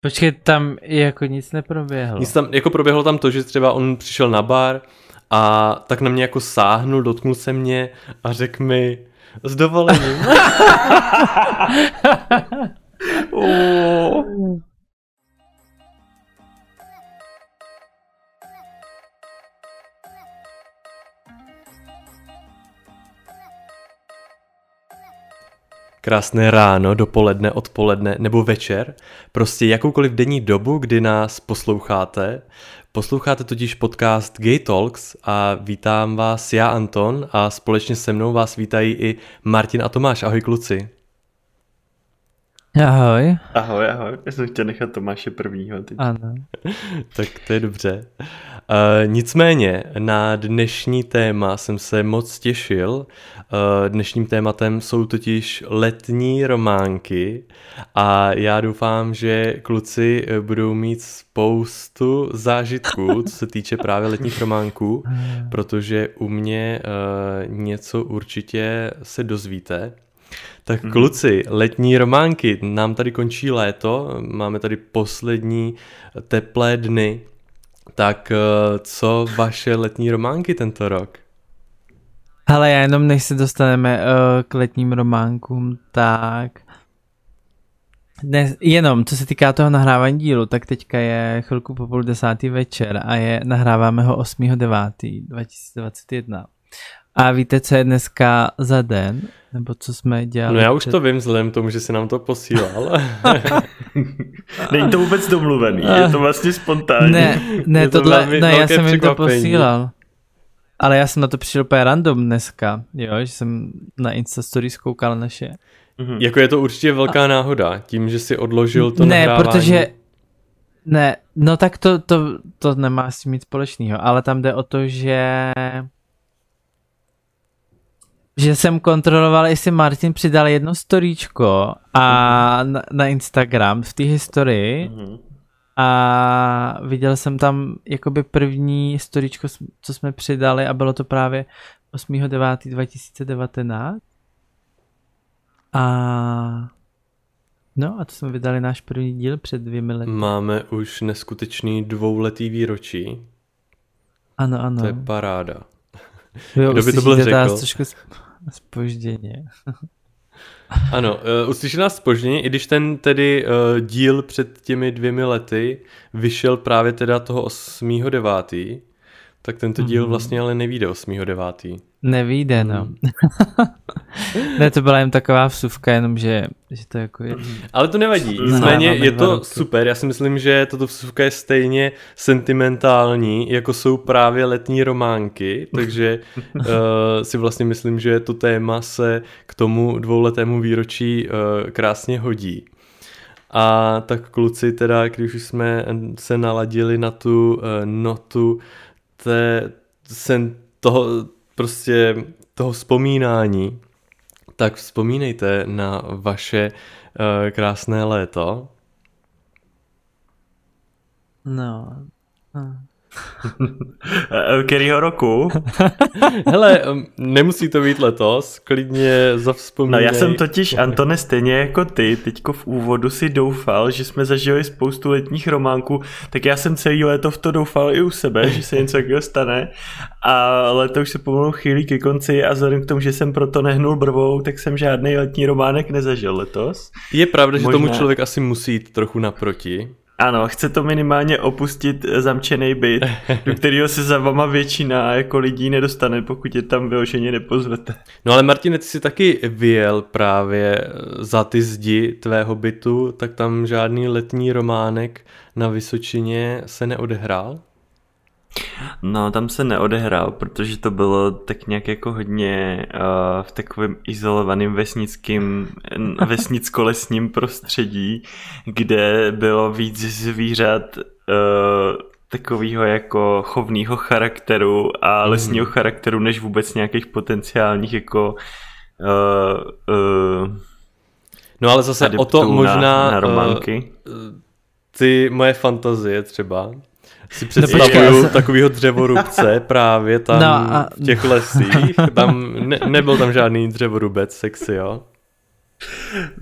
Počkej, tam jako nic neproběhlo. Nic tam, jako proběhlo tam to, že třeba on přišel na bar a tak na mě jako sáhnul, dotknul se mě a řekl mi s dovolením. Oh. Krásné ráno, dopoledne, odpoledne nebo večer, prostě jakoukoliv denní dobu, kdy nás posloucháte. Posloucháte totiž podcast Gay Talks a vítám vás já Anton a společně se mnou vás vítají i Martin a Tomáš. Ahoj kluci. Ahoj. Ahoj, ahoj. Já jsem chtěl nechat Tomáše prvního. Teď. Ano. tak to je dobře. Uh, nicméně na dnešní téma jsem se moc těšil. Uh, dnešním tématem jsou totiž letní románky a já doufám, že kluci budou mít spoustu zážitků, co se týče právě letních románků, protože u mě uh, něco určitě se dozvíte. Tak mhm. kluci, letní románky, nám tady končí léto, máme tady poslední teplé dny, tak eh, co vaše letní románky tento rok? Hele, já jenom než se dostaneme uh, k letním románkům, tak dnes, jenom co se týká toho nahrávání dílu, tak teďka je chvilku po půl desátý večer a je, nahráváme ho 8.9.2021. A víte, co je dneska za den? Nebo co jsme dělali? No já už před... to vím vzhledem tomu, že si nám to posílal. Není to vůbec domluvený, je to vlastně spontánní. Ne, ne, to tohle, ne, já jsem jim to posílal. Ale já jsem na to přišel úplně random dneska, jo, že jsem na Instastory zkoukal naše. Mm-hmm. Jako je to určitě velká náhoda, tím, že si odložil to Ne, nahrávání. protože ne, no tak to, to, to nemá s tím nic společného, ale tam jde o to, že že jsem kontroloval, jestli Martin přidal jedno storíčko a na, na Instagram v té historii mm-hmm. a viděl jsem tam jakoby první storíčko, co jsme přidali a bylo to právě 8.9.2019 a no a to jsme vydali náš první díl před dvěmi lety. Máme už neskutečný dvouletý výročí. Ano, ano. To je paráda. Jo, Kdo by to byl řekl? Trošku Spožděně. ano, uh, uslyšel nás spožděně, i když ten tedy uh, díl před těmi dvěmi lety vyšel právě teda toho 8.9., tak tento díl mm-hmm. vlastně ale nevíde 8.9. Nevíde, no. Mm. ne, to byla jen taková vsuvka, jenom že, že to jako je... Ale to nevadí, nicméně je to super, já si myslím, že toto vsuvka je stejně sentimentální, jako jsou právě letní románky, takže uh, si vlastně myslím, že to téma se k tomu dvouletému výročí uh, krásně hodí. A tak kluci teda, když už jsme se naladili na tu uh, notu té, sen toho, prostě toho vzpomínání, tak vzpomínejte na vaše uh, krásné léto. No. no. Kterýho roku? Hele, nemusí to být letos, klidně zavzpomínej. No já jsem totiž, Antone, stejně jako ty, teďko v úvodu si doufal, že jsme zažili spoustu letních románků, tak já jsem celý léto v to doufal i u sebe, že se něco takového stane a leto už se pomalu chýlí ke konci a vzhledem k tomu, že jsem proto nehnul brvou, tak jsem žádný letní románek nezažil letos. Je pravda, Možná... že tomu člověk asi musí jít trochu naproti. Ano, chce to minimálně opustit zamčený byt, do kterého se za vama většina jako lidí nedostane, pokud je tam vyloženě nepozvete. No ale Martin, ty jsi taky vyjel právě za ty zdi tvého bytu, tak tam žádný letní románek na Vysočině se neodehrál? No, tam se neodehrál, protože to bylo tak nějak jako hodně uh, v takovém izolovaném vesnickým, vesnicko-lesním prostředí, kde bylo víc zvířat uh, takového jako chovného charakteru a mhm. lesního mm. charakteru, než vůbec nějakých potenciálních jako uh, uh, No ale zase o to možná na, na románky. Uh, ty moje fantazie třeba, si představuju no, takového dřevorubce právě tam no a... v těch lesích. Tam ne, nebyl tam žádný dřevorubec sexy, jo?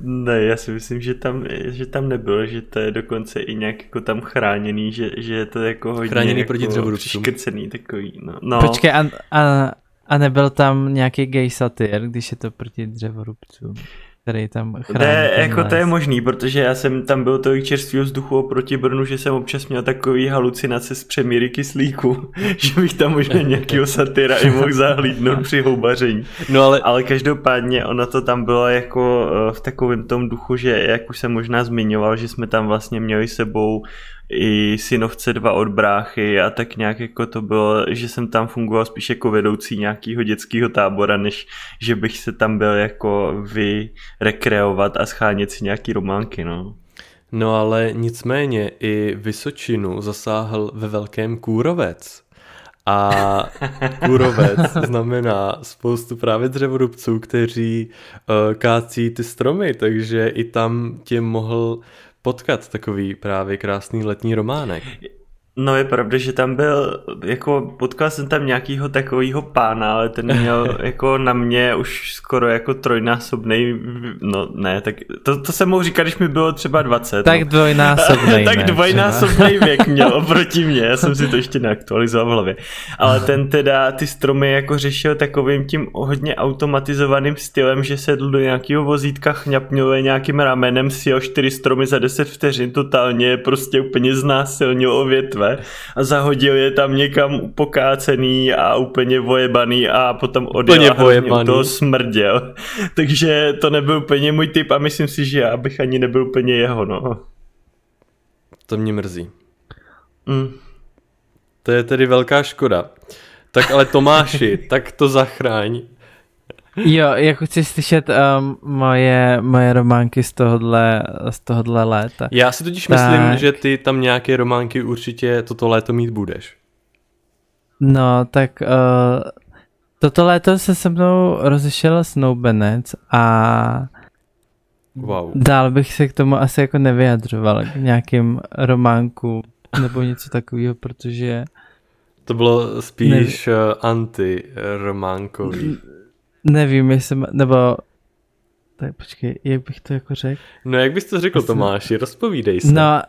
Ne, já si myslím, že tam, že tam nebylo, že to je dokonce i nějak jako tam chráněný, že, že je to jako hodně chráněný jako proti dřevorubcům. takový. No. no. Počkej, a, a, a nebyl tam nějaký gay satyr, když je to proti dřevorubcům? Který tam chrání. Ne, jako les. to je možný, protože já jsem tam byl tolik čerstvého vzduchu oproti Brnu, že jsem občas měl takový halucinace z přemíry kyslíku, že bych tam možná nějakého satyra i mohl zahlídnout při houbaření. No ale... ale každopádně ono to tam bylo jako eh, v takovém tom duchu, že jak už jsem možná zmiňoval, že jsme tam vlastně měli sebou i synovce dva od bráchy a tak nějak jako to bylo, že jsem tam fungoval spíš jako vedoucí nějakého dětského tábora, než že bych se tam byl jako vy rekreovat a schánět si nějaký románky, no. No ale nicméně i Vysočinu zasáhl ve velkém kůrovec. A kůrovec znamená spoustu právě dřevorubců, kteří uh, kácí ty stromy, takže i tam tě mohl potkat takový právě krásný letní románek. No je pravda, že tam byl, jako potkal jsem tam nějakýho takového pána, ale ten měl jako na mě už skoro jako trojnásobný, no ne, tak to, to se mohu říkat, když mi bylo třeba 20. Tak no. dvojnásobný. tak dvojnásobný věk měl oproti mě, já jsem si to ještě neaktualizoval v hlavě. Ale ten teda ty stromy jako řešil takovým tím hodně automatizovaným stylem, že sedl do nějakého vozítka, chňapňuje nějakým ramenem, si o čtyři stromy za 10 vteřin, totálně prostě úplně znásilnil o větve sebe a zahodil je tam někam pokácený a úplně vojebaný a potom odjel a to smrděl. Takže to nebyl úplně můj typ a myslím si, že já bych ani nebyl úplně jeho, no. To mě mrzí. Mm. To je tedy velká škoda. Tak ale Tomáši, tak to zachráň. Jo, jako chci slyšet um, moje, moje románky z tohohle, z tohohle léta. Já si totiž tak... myslím, že ty tam nějaké románky určitě toto léto mít budeš. No, tak uh, toto léto se se mnou rozešel Snowbenec a wow. dál bych se k tomu asi jako nevyjadřoval k nějakým románku nebo něco takového, protože to bylo spíš ne... Eh, anti-románkový. Nevím, jestli, nebo tak počkej, jak bych to jako řekl? No jak bys to řekl Jestli... Tomáši, rozpovídej se. No,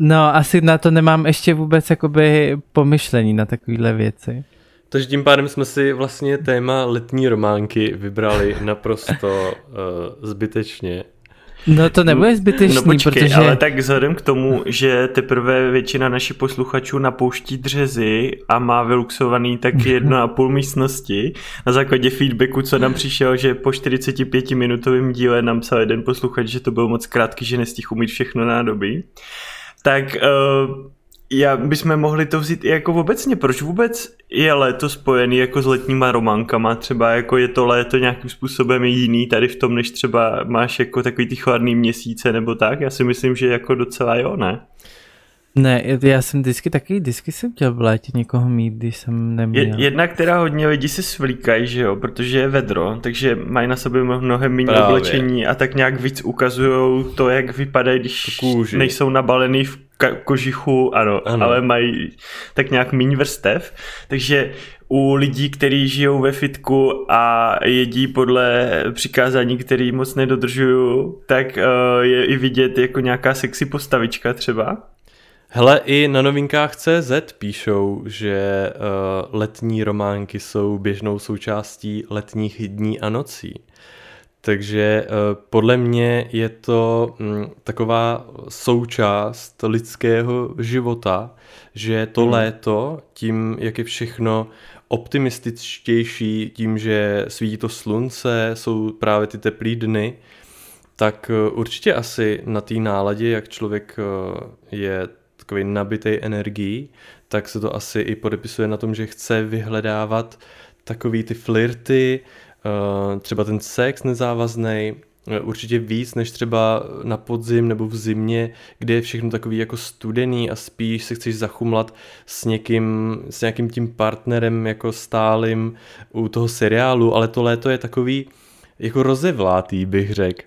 no asi na to nemám ještě vůbec jakoby pomyšlení na takovéhle věci. Takže tím pádem jsme si vlastně téma letní románky vybrali naprosto uh, zbytečně. No to nebude zbytečný, no počkej, protože... ale tak vzhledem k tomu, že teprve většina našich posluchačů napouští dřezy a má vyluxovaný tak jedno a půl místnosti, na základě feedbacku, co nám přišel, že po 45 minutovém díle nám psal jeden posluchač, že to bylo moc krátký, že nestihl umít všechno nádobí, tak uh, já bychom mohli to vzít i jako obecně, proč vůbec je léto spojený jako s letníma románkama, třeba jako je to léto nějakým způsobem jiný tady v tom, než třeba máš jako takový ty chladný měsíce nebo tak, já si myslím, že jako docela jo, ne? Ne, já jsem vždycky taky, vždycky jsem chtěl v létě někoho mít, když jsem neměl. Je, jedna, která hodně lidí si svlíkají, že jo, protože je vedro, takže mají na sobě mnohem méně oblečení a tak nějak víc ukazují to, jak vypadají, když Kůži. nejsou nabalený v kožichu, ano, ano, ale mají tak nějak méně vrstev, takže u lidí, kteří žijou ve fitku a jedí podle přikázání, který moc nedodržují, tak uh, je i vidět jako nějaká sexy postavička třeba. Hele, i na novinkách CZ píšou, že uh, letní románky jsou běžnou součástí letních dní a nocí. Takže uh, podle mě je to um, taková součást lidského života, že to hmm. léto, tím, jak je všechno optimističtější, tím, že svítí to slunce, jsou právě ty teplý dny, tak uh, určitě asi na té náladě, jak člověk je takový nabitý energií, tak se to asi i podepisuje na tom, že chce vyhledávat takový ty flirty, eh, třeba ten sex nezávazný, eh, určitě víc než třeba na podzim nebo v zimě, kde je všechno takový jako studený a spíš se chceš zachumlat s někým, s nějakým tím partnerem jako stálým u toho seriálu, ale to léto je takový jako rozevlátý, bych řekl.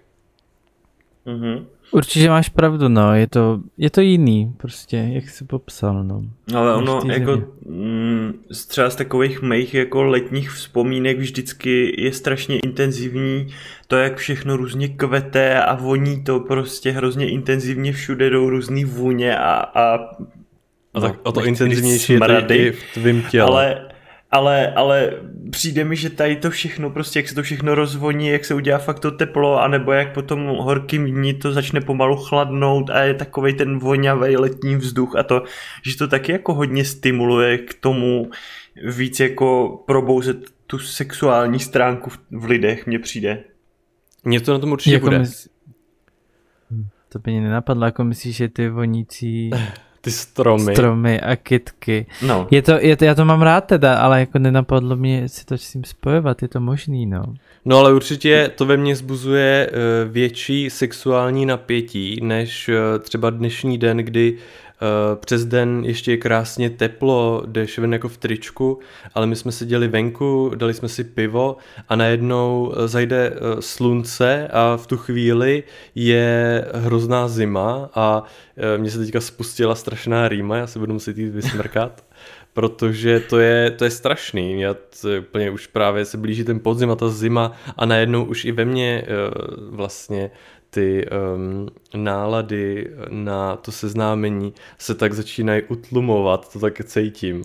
Mm-hmm. Určitě máš pravdu, no, je to, je to jiný, prostě, jak jsi popsal, no. Ale ono, jako, mm, třeba z takových mých jako letních vzpomínek vždycky je strašně intenzivní to, jak všechno různě kvete a voní to prostě hrozně intenzivně, všude jdou různý vůně a, a a tak no, o to intenzivnější je to i v tvým těle. Ale, ale, ale přijde mi, že tady to všechno, prostě jak se to všechno rozvoní, jak se udělá fakt to teplo, anebo jak potom horkým dní to začne pomalu chladnout a je takový ten vonavý letní vzduch a to, že to taky jako hodně stimuluje k tomu víc jako probouzet tu sexuální stránku v lidech, mně přijde. Mně to na tom určitě jako bude. Mys... To by mě nenapadlo, jako myslíš, že ty vonící ty stromy. Stromy a kitky. No. Je to, je to, já to mám rád teda, ale jako nenapadlo mě si to s tím spojovat, je to možný, no. No ale určitě to ve mně zbuzuje eh, větší sexuální napětí, než eh, třeba dnešní den, kdy přes den ještě je krásně teplo, jdeš ven jako v tričku, ale my jsme seděli venku, dali jsme si pivo a najednou eh, zajde eh, slunce a v tu chvíli je hrozná zima a mně se teďka spustila strašná rýma, já se budu muset jít vysmrkat protože to je, to je strašný. Já to úplně už právě se blíží ten podzim a ta zima a najednou už i ve mně vlastně ty um, nálady na to seznámení se tak začínají utlumovat, to tak cítím.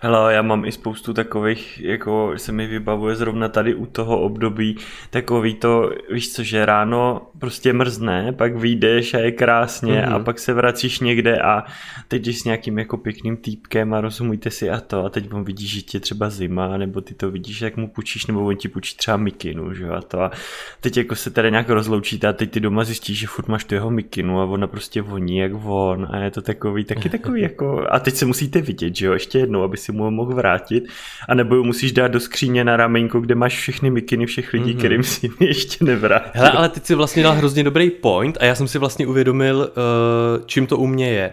Hele, já mám i spoustu takových, jako se mi vybavuje zrovna tady u toho období, takový to, víš co, že ráno prostě mrzne, pak vyjdeš a je krásně mm-hmm. a pak se vracíš někde a teď jsi s nějakým jako pěkným týpkem a rozumíte si a to a teď on vidí, že tě třeba zima, nebo ty to vidíš, jak mu půjčíš, nebo on ti půjčí třeba mikinu, že a to a teď jako se tady nějak rozloučíte a teď ty doma zjistíš, že furt máš tu jeho mikinu a ona prostě voní jak von a je to takový, taky takový jako, a teď se musíte vidět, že jo, ještě jednou, aby si mu mohl vrátit, a nebo musíš dát do skříně na ramenko, kde máš všechny mikiny všech lidí, mm-hmm. kterým si ještě nevrátil. Hele, ale teď si vlastně dal hrozně dobrý point a já jsem si vlastně uvědomil, uh, čím to u mě je.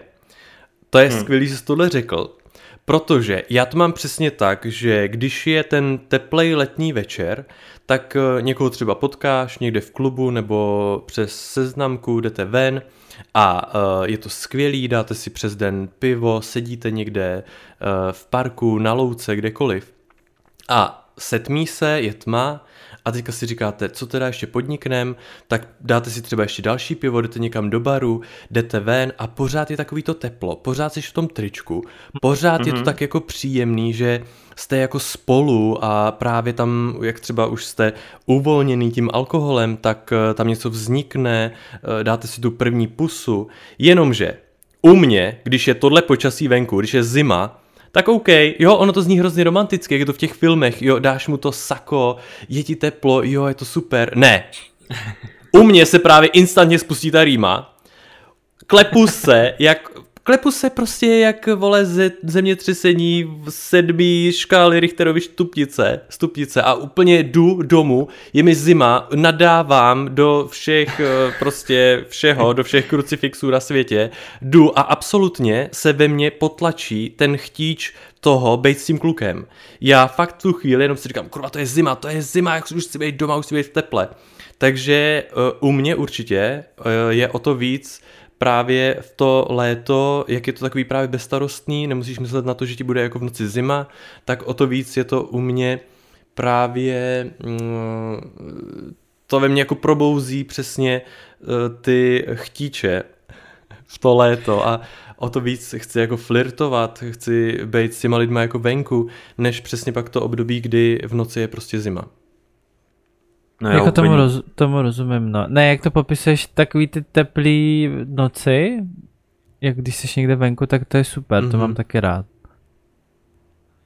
To je hmm. skvělý, že jsi tohle řekl, protože já to mám přesně tak, že když je ten teplej letní večer, tak uh, někoho třeba potkáš někde v klubu nebo přes seznamku jdete ven, a uh, je to skvělý, dáte si přes den pivo, sedíte někde uh, v parku, na louce, kdekoliv. A setmí se, je tma a teďka si říkáte, co teda ještě podniknem, tak dáte si třeba ještě další pivo, jdete někam do baru, jdete ven a pořád je takový to teplo, pořád jsi v tom tričku, pořád mm-hmm. je to mhm. tak jako příjemný, že jste jako spolu a právě tam, jak třeba už jste uvolněný tím alkoholem, tak eh, tam něco vznikne, eh, dáte si tu první pusu, jenomže u mě, když je tohle počasí venku, když je zima, tak OK, jo, ono to zní hrozně romanticky, jak je to v těch filmech, jo, dáš mu to sako, je ti teplo, jo, je to super. Ne. U mě se právě instantně spustí ta rýma, klepu se, jak klepu se prostě jak vole ze, zemětřesení sedmý škály Richterovy stupnice, stupnice a úplně jdu domů, je mi zima, nadávám do všech eh, prostě všeho, do všech krucifixů na světě, jdu a absolutně se ve mně potlačí ten chtíč toho být s tím klukem. Já fakt tu chvíli jenom si říkám, kurva, to je zima, to je zima, jak už chci být doma, už chci být v teple. Takže uh, u mě určitě uh, je o to víc právě v to léto, jak je to takový právě bezstarostný, nemusíš myslet na to, že ti bude jako v noci zima, tak o to víc je to u mě právě mm, to ve mně jako probouzí přesně uh, ty chtíče v to léto a o to víc chci jako flirtovat, chci být s těma lidma jako venku, než přesně pak to období, kdy v noci je prostě zima. No jako úplně... tomu, roz, tomu rozumím, no. Ne, jak to popisuješ, takový ty teplý noci, jak když jsi někde venku, tak to je super, mm-hmm. to mám mhm. taky rád.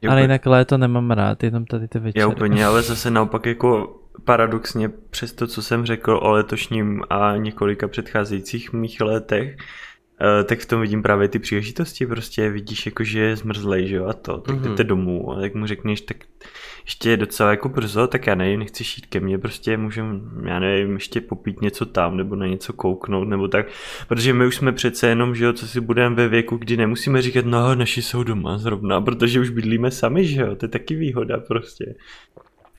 Je ale jinak léto nemám rád, jenom tady ty večery. Já úplně, ale zase naopak jako paradoxně přes to, co jsem řekl o letošním a několika předcházejících mých letech, tak v tom vidím právě ty příležitosti, prostě vidíš jako, že je zmrzlej, že jo, a to, tak mm-hmm. jdete domů a jak mu řekneš, tak ještě je docela jako brzo, tak já nevím, nechci šít ke mně, prostě můžeme, já nevím, ještě popít něco tam, nebo na něco kouknout, nebo tak, protože my už jsme přece jenom, že jo, co si budeme ve věku, kdy nemusíme říkat, no, naši jsou doma zrovna, protože už bydlíme sami, že jo, to je taky výhoda prostě.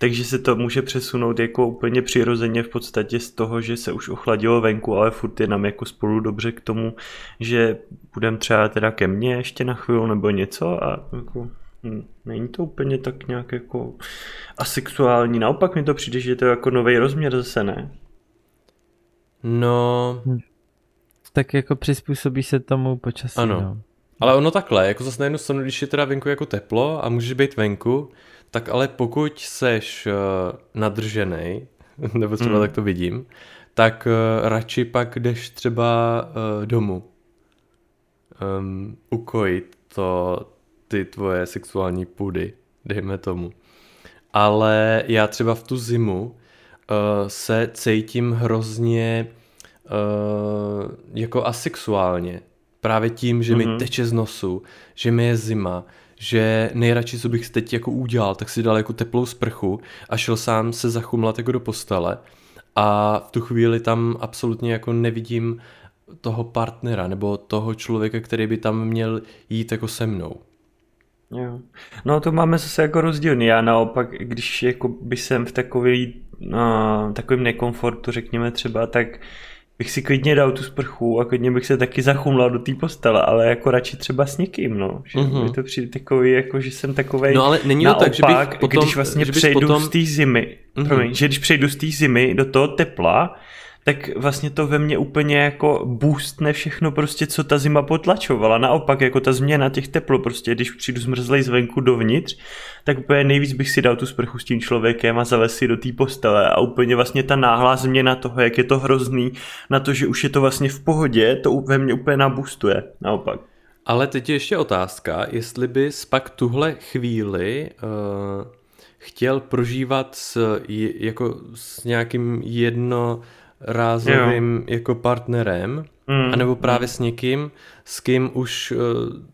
Takže se to může přesunout jako úplně přirozeně v podstatě z toho, že se už ochladilo venku, ale furt je nám jako spolu dobře k tomu, že budeme třeba teda ke mně ještě na chvíli nebo něco a jako hm, není to úplně tak nějak jako asexuální, naopak mi to přijde, že je to jako nový rozměr zase, ne? No... Hm. Tak jako přizpůsobí se tomu počasí, ano. No. Ale ono takhle, jako zase na jednu stranu, když je teda venku jako teplo a můžeš být venku, tak ale pokud seš uh, nadržený, nebo třeba mm. tak to vidím, tak uh, radši pak jdeš třeba uh, domů um, ukojit to, ty tvoje sexuální půdy, dejme tomu. Ale já třeba v tu zimu uh, se cítím hrozně uh, jako asexuálně. Právě tím, že mm-hmm. mi mhm. teče z nosu, že mi je zima, že nejradši, co bych teď jako udělal, tak si dal jako teplou sprchu a šel sám se zachumlat jako do postele a v tu chvíli tam absolutně jako nevidím toho partnera nebo toho člověka, který by tam měl jít jako se mnou. Jo. No to máme zase jako rozdílný. Já naopak, když jako by jsem v takový, takovým nekomfortu, řekněme třeba, tak bych si klidně dal tu sprchu a klidně bych se taky zachumlal do té postele, ale jako radši třeba s někým, no. Že uh-huh. mi to přijde takový, jako že jsem takový. No ale není naopak, to tak, že bych potom, když vlastně že přejdu potom... z té zimy, uh-huh. promiň, že když přejdu z té zimy do toho tepla, tak vlastně to ve mně úplně jako boostne všechno prostě, co ta zima potlačovala. Naopak, jako ta změna těch teplo, prostě když přijdu zmrzlej zvenku dovnitř, tak úplně nejvíc bych si dal tu sprchu s tím člověkem a zalez si do té postele a úplně vlastně ta náhlá změna toho, jak je to hrozný, na to, že už je to vlastně v pohodě, to ve mně úplně nabustuje, naopak. Ale teď je ještě otázka, jestli bys pak tuhle chvíli uh, chtěl prožívat s, jako s nějakým jedno rázovým jo. jako partnerem, mm. anebo právě mm. s někým, s kým už uh,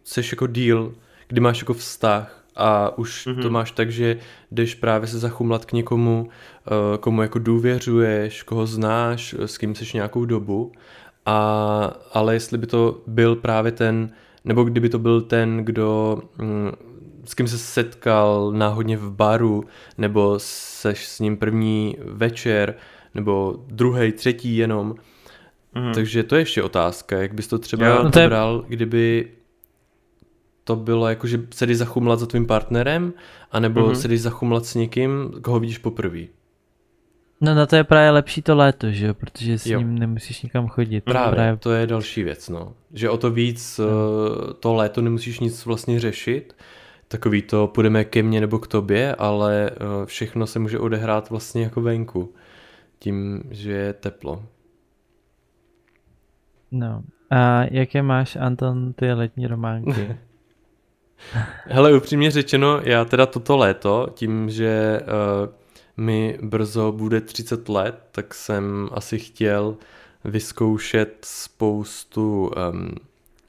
seš jako deal, kdy máš jako vztah a už mm-hmm. to máš tak, že jdeš právě se zachumlat k někomu, uh, komu jako důvěřuješ, koho znáš, s kým seš nějakou dobu, a, ale jestli by to byl právě ten, nebo kdyby to byl ten, kdo mm, s kým se setkal náhodně v baru, nebo seš s ním první večer, nebo druhý, třetí jenom. Mm. Takže to je ještě otázka, jak bys to třeba jo, no to je... bral, kdyby to bylo jako, že se jdeš zachumlat za tvým partnerem, anebo mm-hmm. se jdeš zachumlat s někým, koho vidíš poprvé. No na to je právě lepší to léto, že jo, protože s jo. ním nemusíš nikam chodit. Právě, právě, to je další věc, no. Že o to víc no. to léto nemusíš nic vlastně řešit, takový to půjdeme ke mně nebo k tobě, ale eh, všechno se může odehrát vlastně jako venku tím, že je teplo. No. A jaké máš, Anton, ty letní románky? Hele, upřímně řečeno, já teda toto léto, tím, že uh, mi brzo bude 30 let, tak jsem asi chtěl vyzkoušet spoustu um,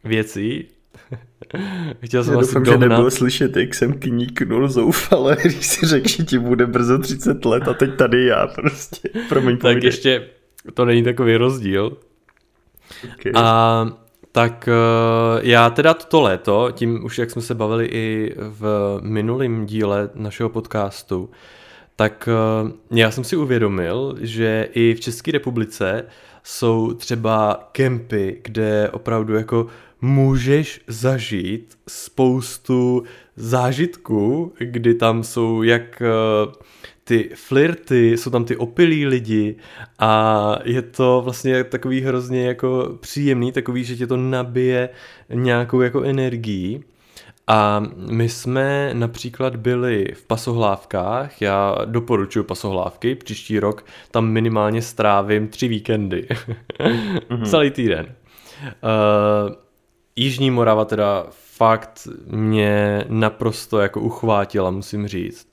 věcí, Chtěl jsem Já doufám, že nebylo slyšet, jak jsem kníknul zoufale, když si řekl, že ti bude brzo 30 let a teď tady já prostě. Promiň, Tak ještě to není takový rozdíl. Okay. A tak uh, já teda toto léto, tím už jak jsme se bavili i v minulém díle našeho podcastu, tak uh, já jsem si uvědomil, že i v České republice jsou třeba kempy, kde opravdu jako můžeš zažít spoustu zážitků, kdy tam jsou jak eh, ty flirty, jsou tam ty opilí lidi a je to vlastně takový hrozně jako příjemný, takový, že tě to nabije nějakou jako energií. A my jsme například byli v pasohlávkách, já doporučuji pasohlávky, příští rok tam minimálně strávím tři víkendy, mm-hmm. celý týden. Uh, Jižní Morava teda fakt mě naprosto jako uchvátila, musím říct.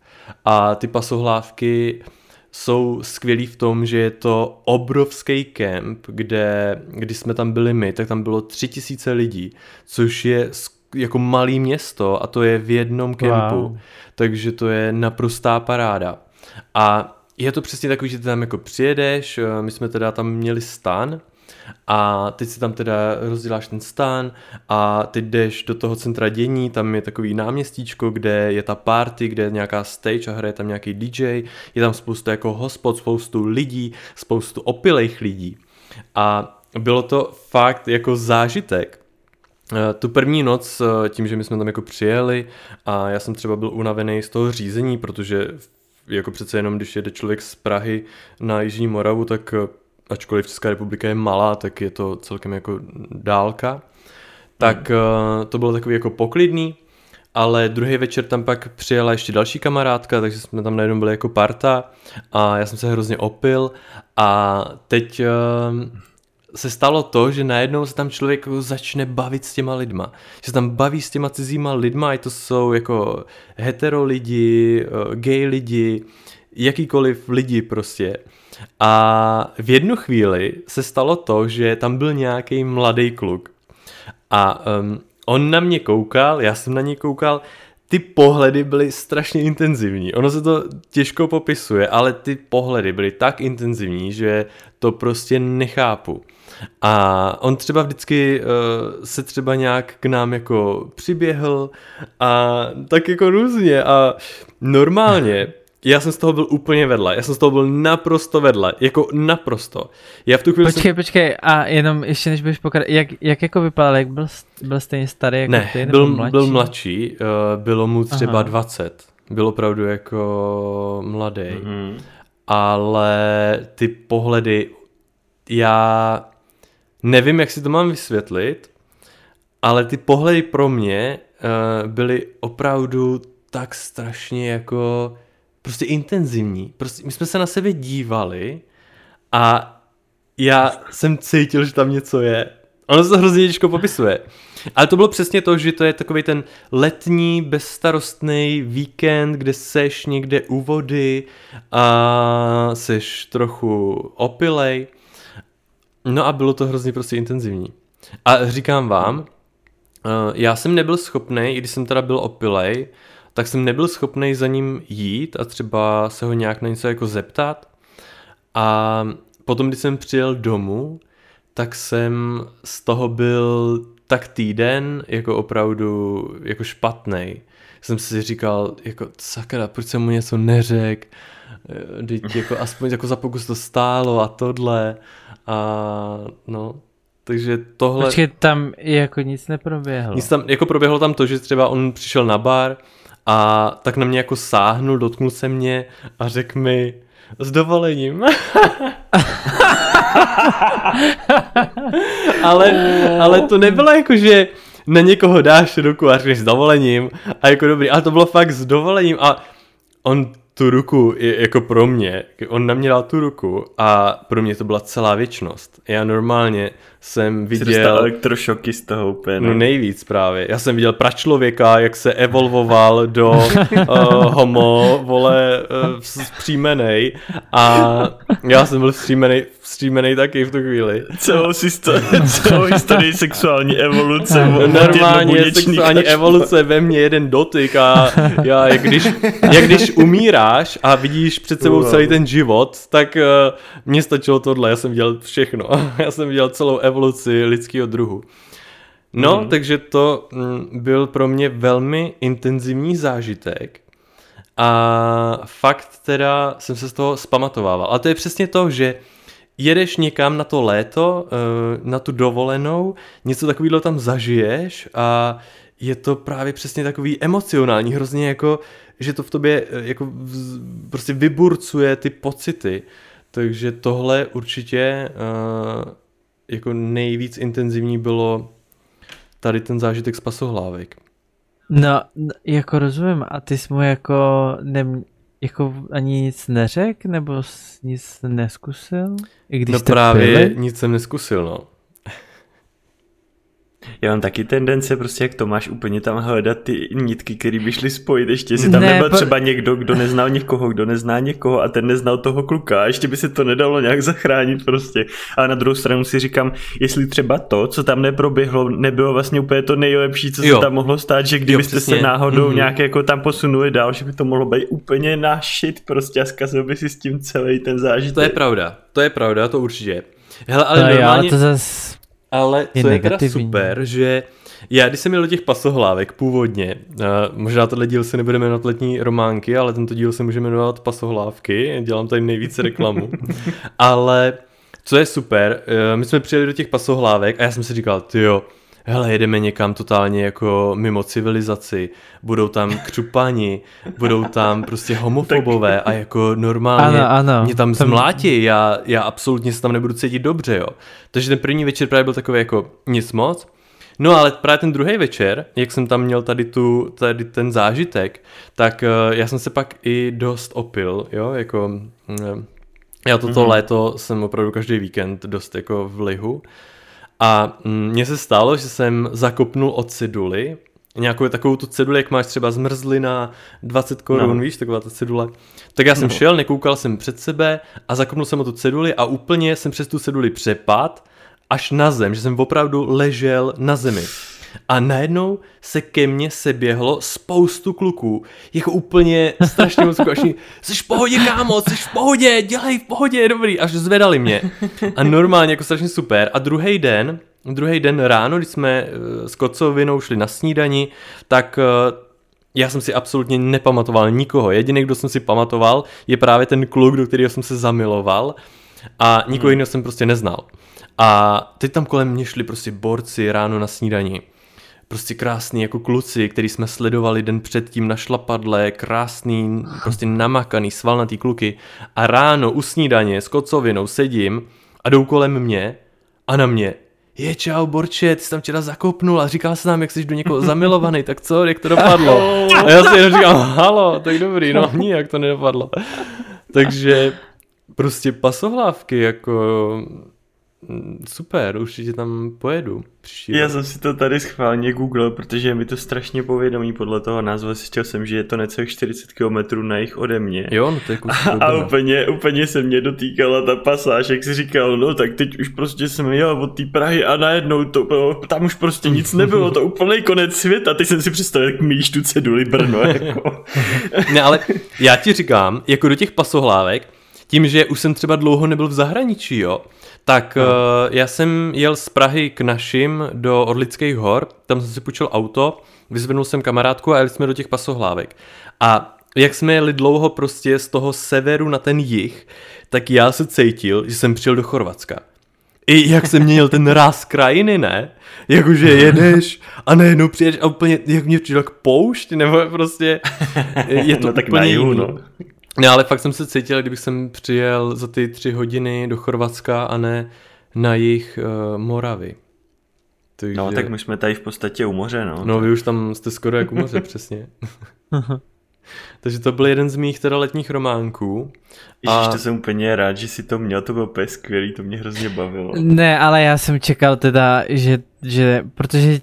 A ty pasohlávky jsou skvělý v tom, že je to obrovský kemp, kde, když jsme tam byli my, tak tam bylo tři tisíce lidí, což je jako malý město a to je v jednom kempu, wow. takže to je naprostá paráda. A je to přesně takový, že ty tam jako přijedeš, my jsme teda tam měli stan a teď si tam teda rozděláš ten stán a teď jdeš do toho centra dění, tam je takový náměstíčko, kde je ta party, kde je nějaká stage a hraje tam nějaký DJ, je tam spoustu jako hospod, spoustu lidí, spoustu opilejch lidí. A bylo to fakt jako zážitek. Eh, tu první noc, eh, tím, že my jsme tam jako přijeli a já jsem třeba byl unavený z toho řízení, protože jako přece jenom, když jede člověk z Prahy na Jižní Moravu, tak eh, ačkoliv Česká republika je malá, tak je to celkem jako dálka. Tak hmm. to bylo takový jako poklidný, ale druhý večer tam pak přijela ještě další kamarádka, takže jsme tam najednou byli jako parta a já jsem se hrozně opil a teď se stalo to, že najednou se tam člověk začne bavit s těma lidma. Že se tam baví s těma cizíma lidma, i to jsou jako hetero lidi, eh, gay lidi, jakýkoliv lidi prostě. A v jednu chvíli se stalo to, že tam byl nějaký mladý kluk. A um, on na mě koukal, já jsem na něj koukal, ty pohledy byly strašně intenzivní. Ono se to těžko popisuje, ale ty pohledy byly tak intenzivní, že to prostě nechápu. A on třeba vždycky uh, se třeba nějak k nám jako přiběhl a tak jako různě a normálně já jsem z toho byl úplně vedle, já jsem z toho byl naprosto vedle, jako naprosto. Já v tu chvíli počkej, jsem... počkej, a jenom ještě než budeš pokračovat, jak, jak jako vypadal, jak byl, byl stejně starý jako ne, ty, byl, mladší? byl mladší, uh, bylo mu třeba Aha. 20, byl opravdu jako mladý, mm-hmm. ale ty pohledy, já nevím, jak si to mám vysvětlit, ale ty pohledy pro mě uh, byly opravdu tak strašně jako prostě intenzivní. Prostě my jsme se na sebe dívali a já jsem cítil, že tam něco je. Ono se to hrozně těžko popisuje. Ale to bylo přesně to, že to je takový ten letní, bezstarostný víkend, kde seš někde u vody a seš trochu opilej. No a bylo to hrozně prostě intenzivní. A říkám vám, eh, já jsem nebyl schopný, i když jsem teda byl opilej, tak jsem nebyl schopný za ním jít a třeba se ho nějak na něco jako zeptat. A potom, když jsem přijel domů, tak jsem z toho byl tak týden jako opravdu jako špatný. Jsem si říkal, jako sakra, proč jsem mu něco neřekl, teď jako aspoň jako za pokus to stálo a tohle a no, takže tohle... Počkej, tam jako nic neproběhlo. Nic tam, jako proběhlo tam to, že třeba on přišel na bar a tak na mě jako sáhnul, dotknul se mě a řekl mi s dovolením. ale, ale to nebylo jako, že na někoho dáš ruku a řekneš s dovolením a jako dobrý, ale to bylo fakt s dovolením a on tu ruku, jako pro mě, on na mě dal tu ruku a pro mě to byla celá věčnost. Já normálně jsem viděl... Jsi elektrošoky z toho úplně. No nejvíc právě. Já jsem viděl pračlověka, jak se evolvoval do uh, homo, vole, uh, vzpřímenej a já jsem byl vzpřímenej, vzpřímenej taky v tu chvíli. Celou, historii, celou historii sexuální evoluce. Normálně sexuální evoluce ve mně jeden dotyk a já, jak když, jak když umíráš a vidíš před sebou celý ten život, tak uh, mně stačilo tohle, já jsem viděl všechno. já jsem viděl celou evoluci evoluci lidského druhu. No, mm. takže to mm, byl pro mě velmi intenzivní zážitek a fakt teda jsem se z toho spamatovával. A to je přesně to, že jedeš někam na to léto, eh, na tu dovolenou, něco takového tam zažiješ a je to právě přesně takový emocionální, hrozně jako, že to v tobě eh, jako prostě vyburcuje ty pocity. Takže tohle určitě uh, jako nejvíc intenzivní bylo tady ten zážitek z pasohlávek. No, jako rozumím, a ty jsi mu jako, ne, jako ani nic neřekl, nebo nic neskusil? I když no právě pili? nic jsem neskusil, no. Já mám taky tendence prostě jak Tomáš úplně tam hledat ty nitky, které by šly spojit. Ještě si tam ne, nebyl po... třeba někdo, kdo neznal někoho, kdo nezná někoho a ten neznal toho kluka a ještě by se to nedalo nějak zachránit prostě. A na druhou stranu si říkám, jestli třeba to, co tam neproběhlo, nebylo vlastně úplně to nejlepší, co jo. se tam mohlo stát, že kdybyste jo, se náhodou mm-hmm. nějak jako tam posunuli dál, že by to mohlo být úplně nášit prostě a zkazil by si s tím celý ten zážitek. To je pravda, to je pravda, to určitě. Hele, ale, jo, normálně, ale to zase ale je co je teda negativní. super, že já, když jsem měl do těch pasohlávek původně, uh, možná tohle díl se nebude jmenovat letní románky, ale tento díl se může jmenovat pasohlávky, dělám tady nejvíce reklamu, ale co je super, uh, my jsme přijeli do těch pasohlávek a já jsem si říkal, ty jo, hele, jedeme někam totálně jako mimo civilizaci, budou tam křupani, budou tam prostě homofobové a jako normálně Ano, ano. mě tam Tam- zmlátí, já, já absolutně se tam nebudu cítit dobře, jo. Takže ten první večer právě byl takový jako nic moc, No ale právě ten druhý večer, jak jsem tam měl tady, tu, tady ten zážitek, tak uh, já jsem se pak i dost opil, jo, jako uh, já toto mm-hmm. léto jsem opravdu každý víkend dost jako v lihu a mm, mně se stalo, že jsem zakopnul od ceduly, nějakou takovou tu ceduli, jak máš třeba zmrzlina 20 korun, no. víš, taková ta cedule. Tak já jsem no. šel, nekoukal jsem před sebe a zakopnul jsem o tu ceduli a úplně jsem přes tu ceduli přepad až na zem, že jsem opravdu ležel na zemi. A najednou se ke mně seběhlo spoustu kluků, jako úplně strašně moc kluků, jsi v pohodě, kámo, jsi v pohodě, dělej v pohodě, dobrý, až zvedali mě. A normálně jako strašně super. A druhý den, druhý den ráno, když jsme eh, s kocovinou šli na snídani, tak eh, já jsem si absolutně nepamatoval nikoho. Jediný, kdo jsem si pamatoval, je právě ten kluk, do kterého jsem se zamiloval a nikoho jiného jsem prostě neznal. A teď tam kolem mě šli prostě borci ráno na snídani. Prostě krásný jako kluci, který jsme sledovali den předtím na šlapadle, krásný, prostě namakaný, svalnatý kluky. A ráno u snídaně s kocovinou sedím a jdou kolem mě a na mě. Je čau, Borče, ty jsi tam včera zakopnul a říkal jsi nám, jak jsi do někoho zamilovaný, tak co, jak to dopadlo? A já si jenom říkám, halo, tak dobrý, no nijak to nedopadlo. Takže prostě pasohlávky, jako super, určitě tam pojedu. Příští Já rok. jsem si to tady schválně googlil, protože je mi to strašně povědomí podle toho názvu. Zjistil jsem, že je to necelých 40 km na jich ode mě. Jo, no to je kus A úplně, úplně se mě dotýkala ta pasáž, jak jsi říkal, no tak teď už prostě jsem jel od té Prahy a najednou to bylo, tam už prostě nic nebylo, to úplný konec světa, teď jsem si představil, jak míjíš tu ceduli Brno, jako. Ne, ale já ti říkám, jako do těch pasohlávek, tím, že už jsem třeba dlouho nebyl v zahraničí, jo, tak no. uh, já jsem jel z Prahy k našim do Orlických hor, tam jsem si půjčil auto, vyzvednul jsem kamarádku a jeli jsme do těch pasohlávek. A jak jsme jeli dlouho prostě z toho severu na ten jih, tak já se cítil, že jsem přijel do Chorvatska. I jak se měnil ten ráz krajiny, ne? Jakože jedeš a najednou přijedeš a úplně, jak mě přijel k poušť, nebo prostě je to no, tak úplně na jihu, no. Ne, ale fakt jsem se cítil, kdybych jsem přijel za ty tři hodiny do Chorvatska a ne na jich uh, Moravy. Takže... No, tak my jsme tady v podstatě u moře, no. No, vy už tam jste skoro jak u moře, přesně. Takže to byl jeden z mých teda letních románků. Ježiš, to jsem úplně rád, že si to měl, to bylo úplně skvělý, to mě hrozně bavilo. Ne, ale já jsem čekal teda, že, že protože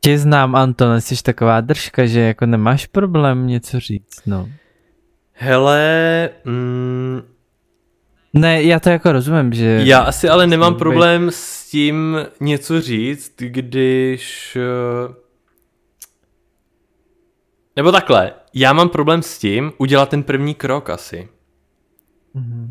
tě znám, Anton, jsi taková držka, že jako nemáš problém něco říct, no. Hele, mm, Ne, já to jako rozumím, že... já asi ale nemám být- problém s tím něco říct, když... eh, Nebo takhle, já mám problém s tím udělat ten první krok asi.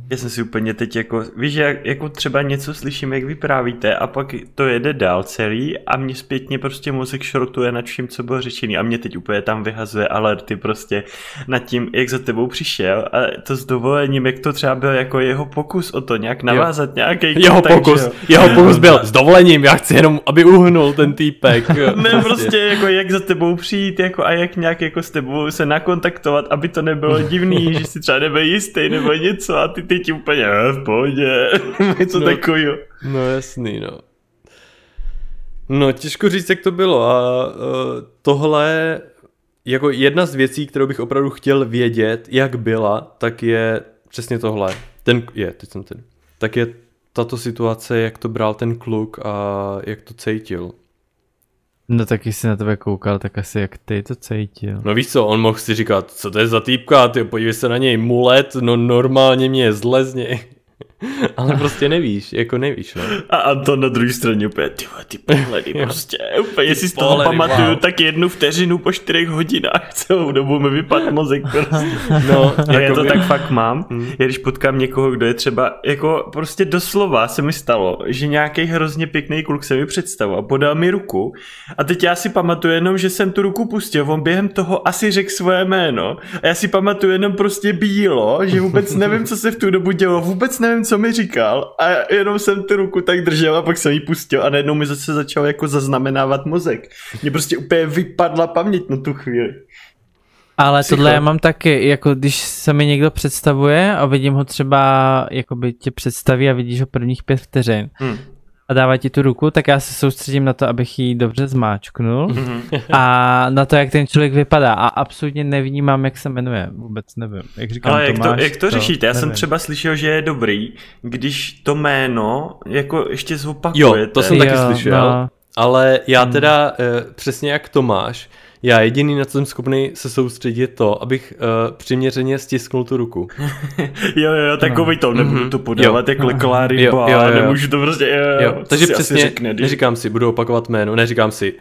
Já jsem si úplně teď jako, víš, jak, jako třeba něco slyším, jak vyprávíte a pak to jede dál celý a mě zpětně prostě mozek šrotuje nad vším, co bylo řečený a mě teď úplně tam vyhazuje alerty prostě nad tím, jak za tebou přišel a to s dovolením, jak to třeba byl jako jeho pokus o to nějak navázat nějaký Jeho pokus, jeho pokus byl s dovolením, já chci jenom, aby uhnul ten týpek. Ne, prostě jako jak za tebou přijít jako a jak nějak jako s tebou se nakontaktovat, aby to nebylo divný, že si třeba nebyl jistý nebo něco a ty teď úplně "Eh, v pohodě, něco No. no. takového. No jasný, no. No, těžko říct, jak to bylo a uh, tohle, jako jedna z věcí, kterou bych opravdu chtěl vědět, jak byla, tak je přesně tohle. Ten, je, teď jsem ten. Tak je tato situace, jak to bral ten kluk a jak to cítil. No taky si na tebe koukal, tak asi jak ty to cítil. No víš co, on mohl si říkat, co to je za týpka, ty podívej se na něj, mulet, no normálně mě je zle z něj. ale prostě nevíš, jako nevíš, no. A Anton na druhé straně úplně, ty, ty pohledy, prostě, úplně, jestli z toho pohledy, pamatuju, wow. tak jednu vteřinu po čtyřech hodinách celou dobu mi vypadl mozek, prostě. No, Já to jakoby- tak fakt mám. Já když potkám někoho, kdo je třeba, jako prostě doslova se mi stalo, že nějaký hrozně pěkný kluk se mi představil a podal mi ruku a teď já si pamatuju jenom, že jsem tu ruku pustil, on během toho asi řekl svoje jméno a já si pamatuju jenom prostě bílo, že vůbec nevím, co se v tu dobu dělo, vůbec nevím, co mi říkal a jenom jsem tu ruku tak držel a pak jsem ji pustil a najednou mi zase začal jako zaznamenávat mozek. Mě prostě úplně vypadla paměť na tu chvíli. Ale Psycho. tohle já mám taky, jako když se mi někdo představuje a vidím ho třeba, jakoby tě představí a vidíš ho prvních pět vteřin Hm. A dává ti tu ruku, tak já se soustředím na to, abych ji dobře zmáčknul Mhm. a na to, jak ten člověk vypadá a absolutně nevnímám, jak se jmenuje, vůbec nevím. Jak říkám, Ale jak to, Tomáš, jak to řešíte? Já jsem nevím. třeba slyšel, že je dobrý, když to jméno jako ještě Jo, zopakujete. to jsem taky Jo, slyšel, no. ale já teda uh, přesně jak Tomáš, já jediný, na co jsem schopný se soustředit, je to, abych uh, přiměřeně stisknul tu ruku. Jo, jo, jo, takový to, nebudu to podávat Jo. jako leklá Jo, ryba, jo, jo. nemůžu to prostě, jo, jo, Jo, takže si asi přesně řekne, když- neříkám si, budu opakovat jméno, neříkám si,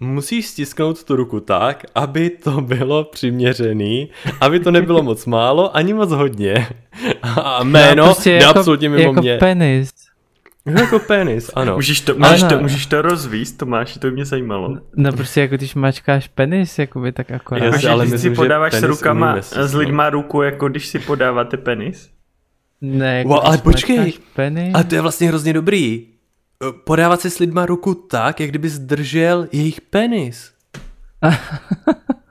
musíš stisknout tu ruku tak, aby to bylo přiměřený, aby to nebylo moc málo, ani moc hodně. A jméno No, prostě jde jako, absolutně mimo jako mě. penis. Jako penis, ano. Můžeš to, můžeš, Ale- to, můžeš to rozvíst, Tomáši, to by mě zajímalo. No prostě jako když mačkáš penis, jakoby tak akorát. Jasně, Takže ale když myslím, si podáváš s rukama, s lidma ruku, jako když si podáváte penis? Ne, jako Wow, ale počkej. Penis. A to je vlastně hrozně dobrý. Eh, Podávat si s lidma ruku tak, jak kdyby zdržel jejich penis.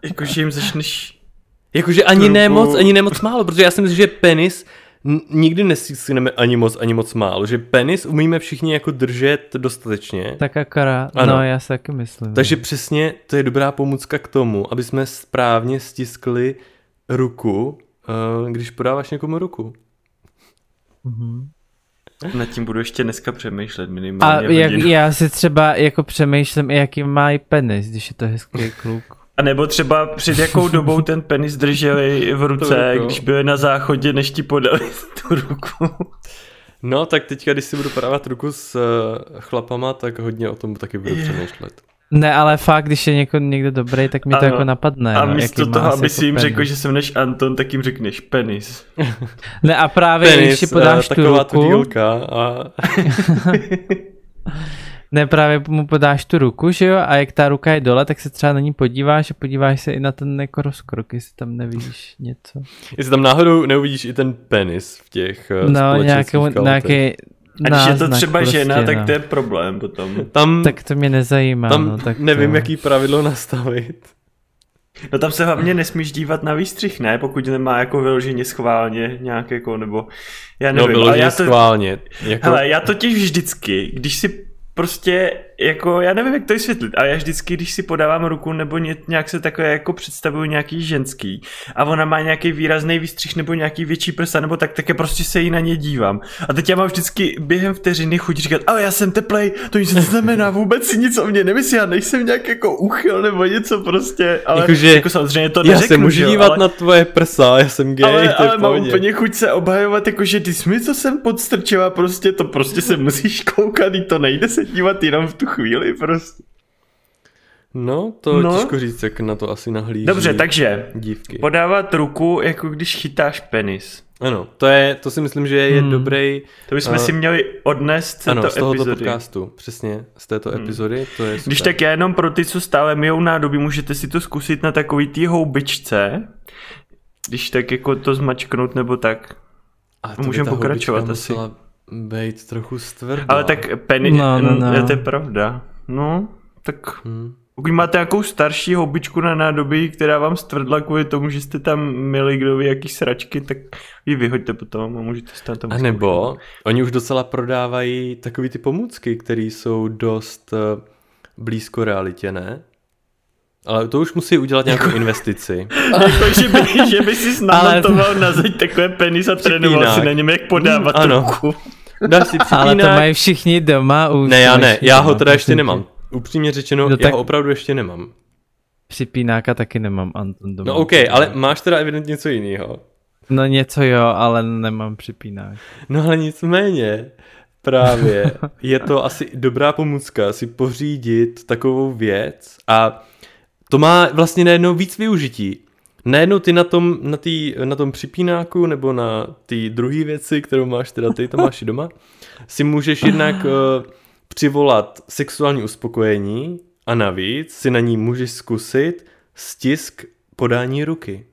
Jakože jim začneš... Jakože ani ne Ruku. moc, ani ne moc málo, protože já si myslím, že penis nikdy nestiskneme ani moc, ani moc málo, že penis umíme všichni jako držet dostatečně. Tak akorát, Ano. no já si taky myslím. Takže přesně to je dobrá pomůcka k tomu, aby jsme správně stiskli ruku, eh, když podáváš někomu ruku. Mhm. Nad tím budu ještě dneska přemýšlet A minimálně jak, hodinu. já si třeba jako přemýšlím, jaký má i penis, když je to hezký kluk. A nebo třeba před jakou dobou ten penis drželi v ruce, když byli na záchodě, než ti podali tu ruku. No, tak teďka, když si budu podávat ruku s eh, chlapama, tak hodně o tom taky budu přemýšlet. Ne, ale fakt, když je něko, někdo dobrý, tak mi to Ano. jako napadne. A no, místo toho, aby jako si jim penis. řekl, že jsem než Anton, tak jim řekneš penis. Ne, a právě když si podáš eh, tu taková ruku, dílka a ne, právě mu podáš tu ruku, že jo, a jak ta ruka je dole, tak se třeba na ní podíváš a podíváš se i na ten jako rozkrok, jestli tam nevidíš něco. jestli tam náhodou neuvidíš i ten penis v těch eh, No, společenských nějakou, nějaký A když je to třeba prostě, žena, tak no. to je problém potom. Tam, Tak to mě nezajímá, tam no, tak nevím, to... jaký pravidlo nastavit. No tam se hlavně nesmíš dívat na výstřih, ne? Pokud nemá jako vyloženě schválně nějak jako, nebo já No, nevím. ale vyloženě já to, schválně. Jako, hele, já totiž vždycky, když si prostě jako, já nevím, jak to vysvětlit, ale já vždycky, když si podávám ruku nebo ně, nějak se takové jako představuju nějaký ženský a ona má nějaký výrazný výstřih nebo nějaký větší prsa nebo tak, tak já prostě se jí na ně dívám. A teď já mám vždycky během vteřiny chuť říkat, ale já jsem teplej, to nic neznamená vůbec si nic o mě nemyslí, já nejsem nějak jako uchyl nebo něco prostě, ale Jakože jako samozřejmě to já neřeknu, se můžu dívat ale... na tvoje prsa, já jsem gay, Ale, to je ale mám úplně chuť se obhajovat, jakože ty jsi mi, co jsem podstrčila, prostě to prostě se musíš koukat, i to nejde se dívat jenom v tu chvíli prostě. No, to No. těžko říct, jak na to asi nahlíží Dobře, takže dívky. podávat ruku, jako když chytáš penis. Ano, to, je, to si myslím, že je Hmm. dobrý To bychom A- si měli odnést z ano, z tohoto epizody. podcastu. Přesně, z této epizody, to je super. Když tak já jenom pro ty, co stále mijou nádoby, můžete si to zkusit na takový tý houbičce, když tak jako to zmačknout nebo tak. A to můžem by ta pokračovat asi. musela být trochu stvrdá. Ale tak penis, No, no, no. to je pravda. No, tak Hmm. Pokud máte nějakou starší houbičku na nádobí, která vám stvrdla kvůli tomu, že jste tam měli kdo ví jaký sračky, tak ji vyhoďte potom a můžete se tam A nebo oni už docela prodávají takový ty pomůcky, které jsou dost eh, blízko realitě, ne? Ale to už musí udělat nějakou Jako- investici. jako, že, by, že by si namontoval na zeď takové penis a trénoval si na něm, jak podávat ano. ruku. Dáš si Ale to mají všichni doma už. Ne, já ne, já všichni ho doma, teda ještě nemám. Upřímně řečeno, No já tak- ho opravdu ještě nemám. Připínáka taky nemám, Anton doma. No OK, ale máš teda evidentně něco jiného. No něco jo, ale nemám připínák. No ale nicméně, právě je to asi dobrá pomůcka si pořídit takovou věc a to má vlastně najednou víc využití. Najednou ty na tom, na, tý, na tom připínáku nebo na ty druhé věci, kterou máš teda ty, to máš i doma, si můžeš jednak uh, přivolat sexuální uspokojení a navíc si na ní můžeš zkusit stisk podání ruky.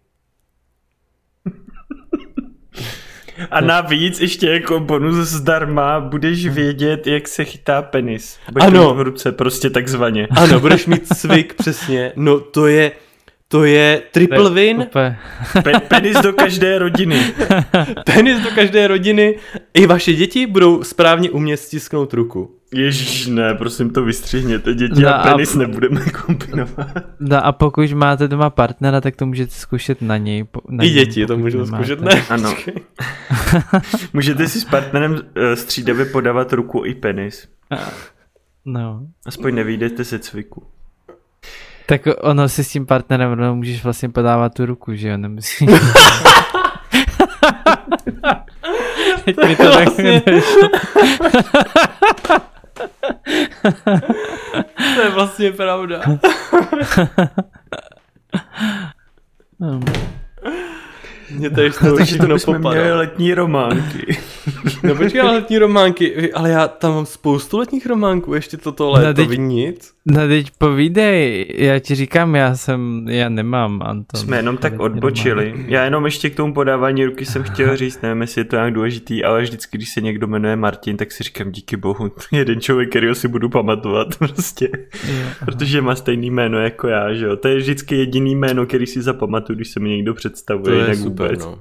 A navíc ještě jako bonus zdarma budeš vědět, jak se chytá penis. Budeš Ano. v ruce, prostě takzvaně. Ano, budeš mít cvik přesně. No to je, to je triple win, Úplně. Pe- penis do každé rodiny. penis do každé rodiny. I vaše děti budou správně umět stisknout ruku. Ježíš, ne, prosím to vystřihněte, děti No a a- penis nebudeme kombinovat. No a pokud máte doma partnera, tak to můžete zkušet na něj. po- Na I něm, děti to můžou nemáte. zkušet, ne? Ano. Můžete si s partnerem eh, střídavě podávat ruku i penis. No. Aspoň nevídete se cviku. Tak ono si s tím partnerem rovnou můžeš vlastně podávat tu ruku, že jo? Nemusíš. Teď mi to Vlastně-. To je vlastně pravda. No. Mě tady toho Takže to bychom popadá. měli letní románky. No počkej, ale letní románky, ale já tam mám spoustu letních románků, ještě toto léto, No, teď- nic. no teď povídej, já ti říkám, já jsem, já nemám, Anton. Jsme jenom tak odbočili. Já jenom ještě k tomu podávání ruky jsem chtěl říct, nevím, jestli je to nějak důležitý, ale vždycky, když se někdo jmenuje Martin, tak si říkám díky bohu, jeden člověk, kterýho si budu pamatovat prostě. Protože má stejný jméno jako já, že jo. To je vždycky jediný jméno, který si zapamatuju, když se mi někdo představuje, To je jinak super, vůbec. no.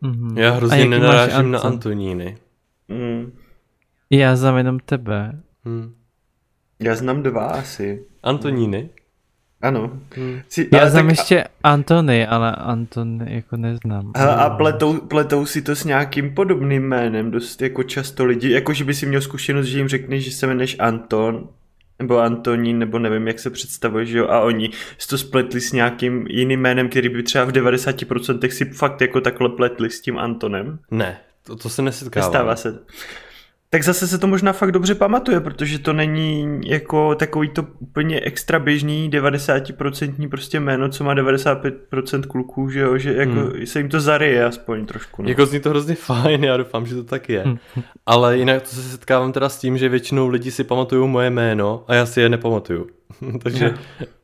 Mhm. Já hrozně nenarážím na Anton? Antoníny. Mm. Já znám jenom tebe. Hm. Já znám dva asi. Antoníny? Ano. Hm. Si, Já znám tak- ještě Antony, ale Anton jako neznám. Hele, a pletou, pletou si to s nějakým podobným jménem, dost jako často lidi, jako že by si měl zkušenost, že jim řekneš, že se jmenuješ Anton, nebo Antonín, nebo nevím, jak se představuje, že jo, a oni si to spletli s nějakým jiným jménem, který by třeba v 90% si fakt jako takhle pletli s tím Antonem. Ne, to, to se nesetkává. Nestává se. Tak zase se to možná fakt dobře pamatuje, protože to není jako takový to úplně extra běžný 90% prostě jméno, co má 95% kluků, že jo, že jako Hmm. se jim to zaryje aspoň trošku. No. Jako zní to hrozně fajn, já doufám, že to tak je. Ale jinak to se setkávám teda s tím, že většinou lidi si pamatují moje jméno a já si je nepamatuju. Takže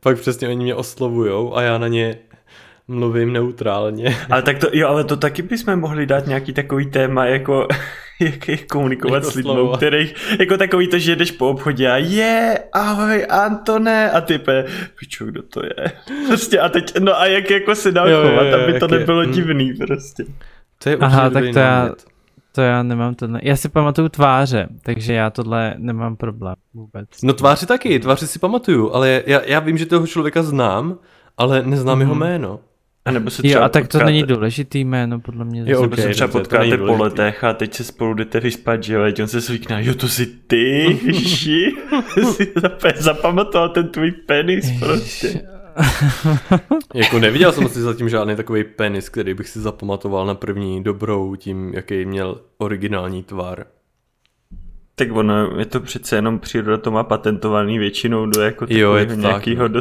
pak přesně oni mě oslovujou a já na ně mluvím neutrálně. Ale tak to, jo, ale to taky bychom mohli dát nějaký takový téma, jako jak, jak komunikovat Jak s lidmi, kterých, jako takový to, že jdeš po obchodě a je, ahoj Antone, a ty pe, piču, kdo to je? Prostě a teď, no a jak jako se dá Jo, chovat, jo, aby to jak je. nebylo Hm. divný prostě. To je Aha, tak to já-. To já nemám tohle. Já si pamatuju tváře, takže já tohle nemám problém vůbec. No tváři taky, tváři si pamatuju, ale já, já vím, že toho člověka znám, ale neznám jeho jméno. A nebo se Jo, třeba a tak to potkáte, není důležitý jméno, podle mě. Jo, zase. Nebo se třeba dobře, to potkáte po důležitý. letech a teď se spolu jdete vyspat, že jo, on se zvykne, jo, to jsi ty, si zap- zapamatoval ten tvůj penis prostě. Jako neviděl jsem si zatím žádný takový penis, který bych si zapamatoval na první dobrou tím, jaký měl originální tvar. Tak ono, je to přece jenom příroda to má patentovaný většinou do jako Jo, je to nějakého no.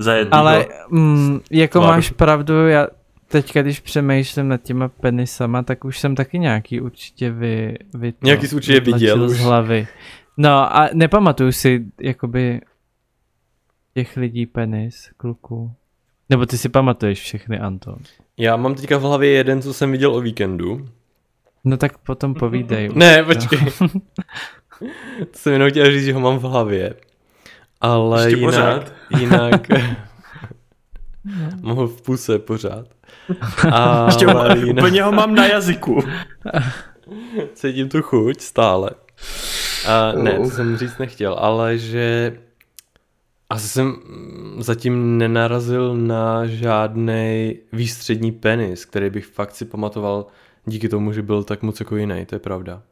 Dost zajedlého. Ale mm, jako Tvaru. máš pravdu, já teďka, když přemýšlím nad těma penisama, tak už jsem taky nějaký určitě vy, vy to Nějaký jsi určitě viděl z hlavy. No a nepamatuju si, jakoby těch lidí penis, kluků. Nebo ty si pamatuješ všechny, Anton. Já mám teďka v hlavě jeden, co jsem viděl o víkendu. No tak potom povídej. Ne, počkej. to jsem jenom chtěl říct, že ho mám v hlavě. Ale Ještě jinak, pořád? jinak mám ho v puse pořád. A Ještě ho, ale jinak úplně ho mám na jazyku. cítím tu chuť stále. A ne, to jsem říct nechtěl, ale že asi jsem zatím nenarazil na žádný výstřední penis, který bych fakt si pamatoval díky tomu, že byl tak moc jako jiný, to je pravda.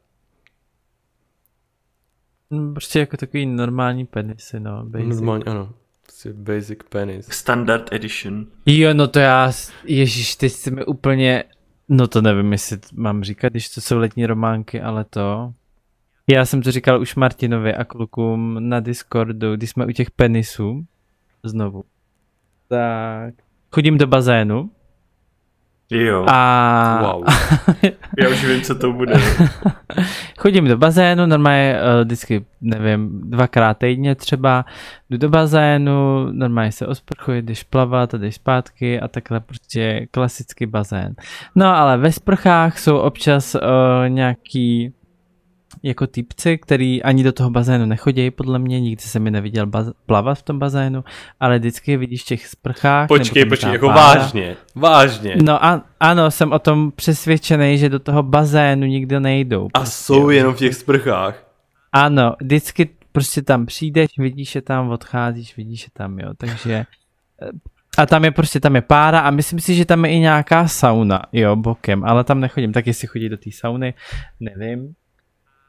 Mm, Prostě jako takový normální penisy, no. Basic. Normálně, ano. Prostě basic penis. Standard edition. Jo, no to já, ježíš, teď jsi mi úplně No to nevím, jestli mám říkat, když to jsou letní románky, ale to... Já jsem to říkal už Martinovi a klukům na Discordu, když jsme u těch penisů, znovu. Tak chodím do bazénu. Jo. A... Wow. Já už vím, co to bude. chodím do bazénu, normálně uh, vždycky, nevím, dvakrát týdně třeba, jdu do bazénu, normálně se osprchuji, jdeš plavat a jdeš zpátky a takhle prostě klasický bazén. No ale ve sprchách jsou občas uh, nějaký jako typci, který ani do toho bazénu nechodí, podle mě, nikdy jsem mi neviděl baz- plavat v tom bazénu, ale vždycky vidíš v těch sprchách. Počkej, počkej, jako pára. vážně, vážně. No a, ano, jsem o tom přesvědčený, že do toho bazénu nikdo nejdou. A prostě, jsou jenom v těch sprchách. Ano, vždycky prostě tam přijdeš, vidíš je tam, odcházíš, vidíš je tam, jo, takže a tam je prostě, tam je pára a myslím si, že tam je i nějaká sauna, jo, bokem, ale tam nechodím, tak jestli chodí do té sauny, nevím.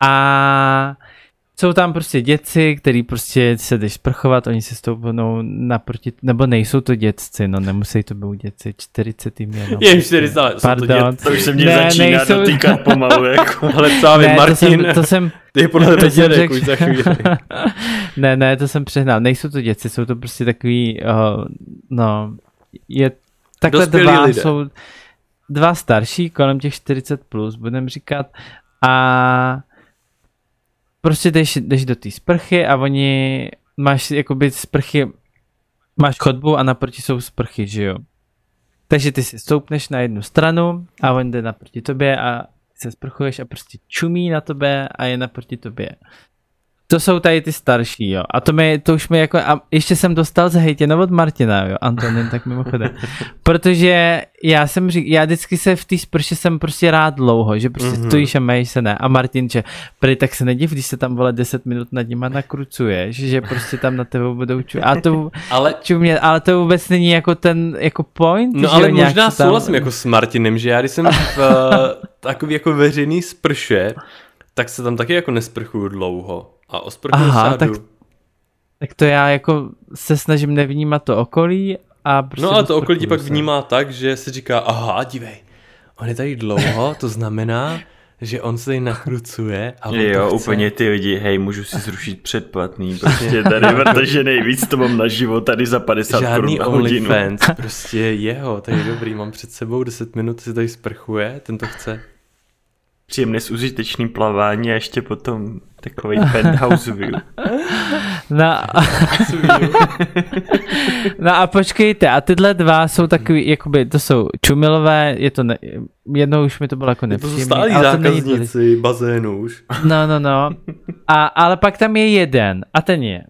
A jsou tam prostě děci, který prostě se jdeš sprchovat, oni se stoupnou naproti, nebo nejsou to dětci, no nemusí to být děci, 40 jim jenom. Je 40, ale Pardon. to, dět, to už se mě ne, začíná nejsou... dotýkat pomalu, jako. ale právě ne, Martin, to jsem, to jsem, ty podle tebe řek... už za chvíli. ne, ne, to jsem přehnal, nejsou to děci, jsou to prostě takový, uh, no, je takhle Dospělý dva lidé. jsou, dva starší, kolem těch 40 plus, budem říkat, a prostě jdeš, jdeš do té sprchy a oni máš jakoby sprchy, máš chodbu a naproti jsou sprchy, že jo. Takže ty si stoupneš na jednu stranu a on jde naproti tobě a se sprchuješ a prostě čumí na tobě a je naproti tobě. To jsou tady ty starší, jo. A to, mi, to už mi jako, a ještě jsem dostal zahejtěno od Martina, jo, Antonin, tak mimochodem. Protože já jsem řík, já vždycky se v té sprše jsem prostě rád dlouho, že prostě mm-hmm. stojíš a majíš se ne. A Martin, že prý tak se nediv, když se tam vole 10 minut nad nima nakrucuješ, že prostě tam na tebe budou čumět. A to, ale, čumět, ale to vůbec není jako ten jako point. No ale možná tam... souhlasím jako s Martinem, že já když jsem v uh, takový jako veřejný sprše, tak se tam taky jako nesprchuju dlouho. A o Aha, tak, tak to já jako se snažím nevnímat to okolí a prostě No a to okolí ti pak vnímá tak, že si říká, aha, dívej, on je tady dlouho, to znamená, že on se tady nakrucuje a on Jo, chce. úplně ty lidi, hej, můžu si zrušit předplatný, prostě tady, protože nejvíc to mám na život tady za 50 Žádný korun na hodinu. OnlyFans, prostě jeho, to je dobrý, mám před sebou 10 minut, si tady sprchuje, ten to chce příjemné s užitečným plavání a ještě potom takový penthouse view. No, no a počkejte, a tyhle dva jsou takový, jakoby, to jsou čumilové, je to, ne, jednou už mi to bylo jako nepříjemné. To jsou stálí zákazníci bazénu už. No, no, no. A, ale pak tam je jeden a ten je,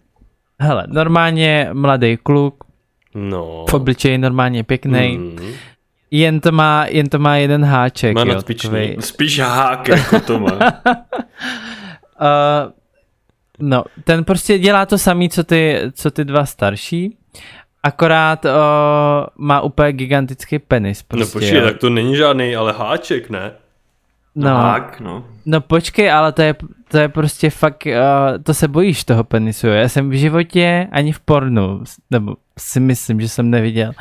hele, normálně mladý kluk, no. v obličeji normálně pěkný, mm. Jen to má, jen to má jeden háček. Má jo, takový... Spíš hák, jako to má. uh, no, ten prostě dělá to samý, co ty, co ty dva starší. Akorát uh, má úplně gigantický penis. No, prostě, no počkej, tak to není žádný, ale háček, ne? No, hák, no. no počkej, ale to je, to je prostě fakt, uh, to se bojíš toho penisu. Já jsem v životě ani v pornu, nebo si myslím, že jsem neviděl,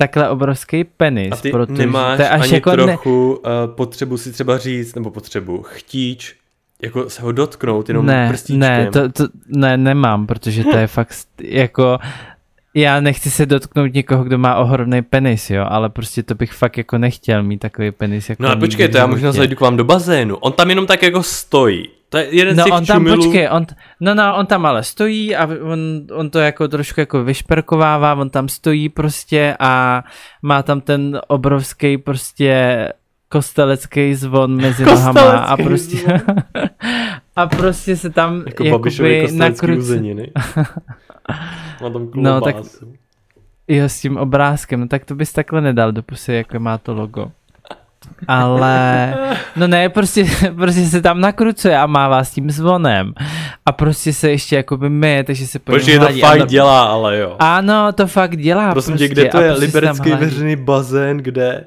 takhle obrovský penis. A ty protože nemáš to je až ani jako trochu ne... uh, potřebu si třeba říct, nebo potřebu chtíč, jako se ho dotknout jenom ne, prstíčkem. Ne, to, to, ne, nemám, protože to je fakt jako já nechci se dotknout někoho, kdo má ohromný penis, jo, ale prostě to bych fakt jako nechtěl mít takový penis. Jako no a počkej, to já možná zajdu k vám do bazénu. On tam jenom tak jako stojí. To je jeden no z těch on tam, čumilů. počkej, on, no, no, on tam ale stojí a on, on to jako trošku jako vyšperkovává, on tam stojí prostě a má tam ten obrovský prostě kostelecký zvon mezi nohama a prostě a prostě se tam jako jakoby nakrucí. Má tam no, tak, jo, s tím obrázkem, no tak to bys takhle nedal do pusy, jako má to logo. Ale, no ne, prostě, prostě se tam nakrucuje a mává s tím zvonem. A prostě se ještě jakoby myje, takže se po Protože to fakt dělá, ale jo. Ano, to fakt dělá. Prosím prostě, tě, kde to je prostě liberecký veřejný bazén, kde?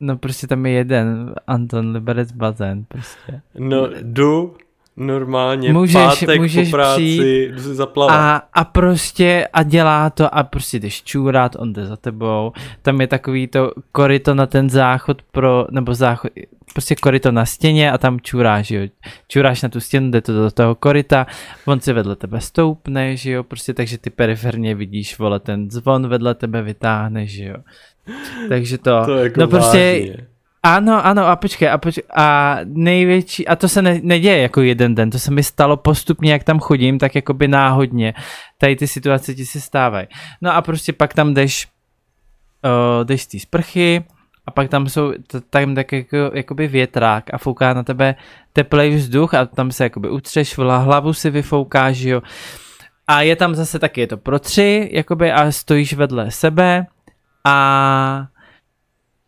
No prostě tam je jeden, Anton Liberec bazén, prostě. No, jdu normálně můžeš, pátek můžeš po práci přijít zaplavat. A, a prostě a dělá to a prostě jdeš čůrat, on jde za tebou, tam je takový to koryto na ten záchod pro, nebo záchod, prostě koryto na stěně a tam čuráš, jo. Čuráš na tu stěnu, jde to do toho koryta, on si vedle tebe stoupne, že jo, prostě takže ty periferně vidíš, vole, ten zvon vedle tebe vytáhne, že jo. Takže to, to jako no prostě, vážně. Ano, ano, a počkej, a, počkej, a největší, a to se ne, neděje jako jeden den, to se mi stalo postupně, jak tam chodím, tak jako by náhodně, tady ty situace ti se stávají. No a prostě pak tam jdeš, uh, jdeš z té sprchy, a pak tam jsou, tam tak jako, jakoby větrák a fouká na tebe teplej vzduch a tam se jakoby utřeš, hlavu si vyfoukáš, jo. A je tam zase taky, je to pro tři, jakoby a stojíš vedle sebe a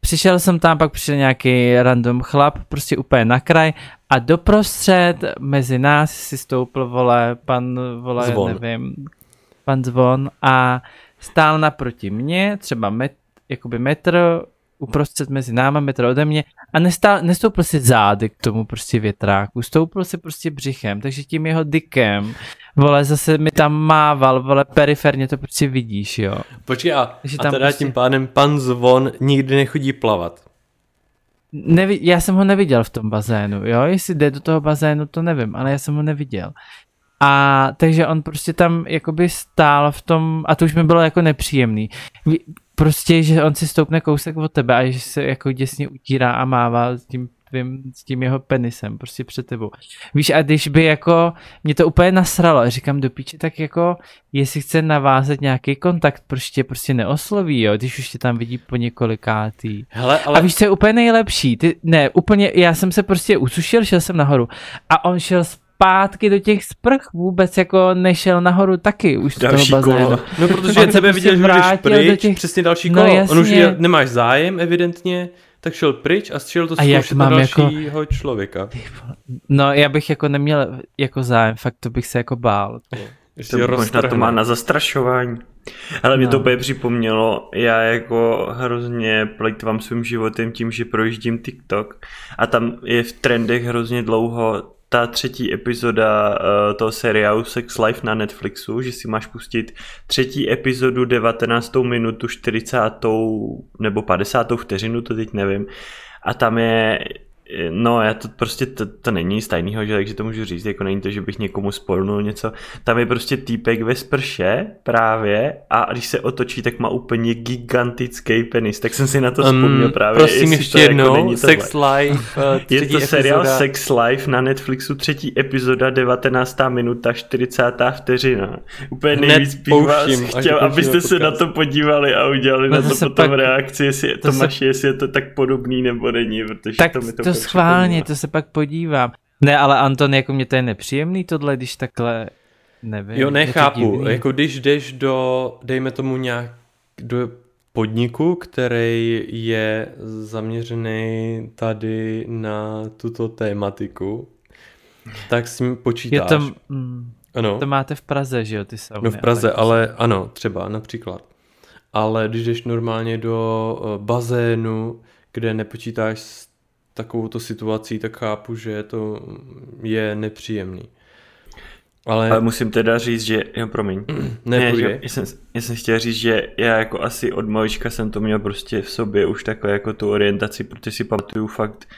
přišel jsem tam, pak přišel nějaký random chlap, prostě úplně na kraj a doprostřed mezi nás si stoupil, vole, pan, vole, zvon. nevím, pan Zvon a stál naproti mě, třeba met, jakoby metr uprostřed mezi náma, metr ode mě a nestál, nestoupil si zády k tomu prostě větráku, stoupil si prostě břichem, takže tím jeho dykem, vole, zase mi tam mával, vole, periferně to prostě vidíš, jo. Počkej, a, a teda prostě... tím pádem pan Zvon nikdy nechodí plavat. Nevi, já jsem ho neviděl v tom bazénu, jo, jestli jde do toho bazénu, to nevím, ale já jsem ho neviděl. A takže on prostě tam jakoby stál v tom, a to už mi bylo jako nepříjemný prostě, že on si stoupne kousek od tebe a že se jako děsně utírá a mává s tím tvým, s tím jeho penisem, prostě před tebou. Víš, a když by jako, mě to úplně nasralo, říkám do píče, tak jako, jestli chce navázat nějaký kontakt, prostě prostě neosloví, jo, když už tě tam vidí po několikátý. Hele, ale... A víš, co je úplně nejlepší? Ty, ne, úplně, já jsem se prostě usušil, šel jsem nahoru a on šel zpátky do těch sprch vůbec jako nešel nahoru taky už další toho bazénu. Kolo. No protože on tebe viděl, že jdeš pryč, těch... přesně další no, kolo. Jasně. On už je, nemáš zájem evidentně, tak šel pryč a šel to zkoušet na dalšího jako... člověka. No já bych jako neměl jako zájem, fakt to bych se jako bál. To možná to má na zastrašování. Ale mě no. to úplně připomnělo, já jako hrozně plejtvám svým životem tím, že projíždím TikTok a tam je v trendech hrozně dlouho ta třetí epizoda uh, toho seriálu Sex Life na Netflixu, že si máš pustit třetí epizodu 19. minutu 40. nebo 50. vteřinu, to teď nevím. A tam je No, já to prostě, to, to není nic tajného, že, takže to můžu říct, jako není to, že bych někomu spolnul něco. Tam je prostě týpek ve sprše právě a když se otočí, tak má úplně gigantický penis, tak jsem si na to vzpomněl um, právě. Prosím ještě jako jednou, jako Sex Life, uh, Je to seriál epizoda. Sex Life na Netflixu, třetí epizoda, 19. minuta, 40. vteřina. Úplně nejvíc bych vás chtěl, abyste se na to podívali a udělali no na to, to potom pak, reakci, jestli to Tomáši, se... jestli je to tak podobný nebo není, protože tak to mi to, to schválně, to se pak podívám. Ne, ale Anton, jako mě to je nepříjemný tohle, když takhle, nevím. Jo, nechápu, jako když jdeš do, dejme tomu nějak, do podniku, který je zaměřený tady na tuto tématiku, tak s ním počítáš. Je to, mm, ano. to máte v Praze, že jo, ty sauny. No v Praze, ale, ale ano, třeba například. Ale když jdeš normálně do eh, bazénu, kde nepočítáš s takovouto situací, tak chápu, že to je nepříjemný. Ale... Ale musím teda říct, že, jo promiň, ne, ne že, já, jsem, já jsem chtěl říct, že já jako asi od malička jsem to měl prostě v sobě už takhle jako tu orientaci, protože si pamatuju fakt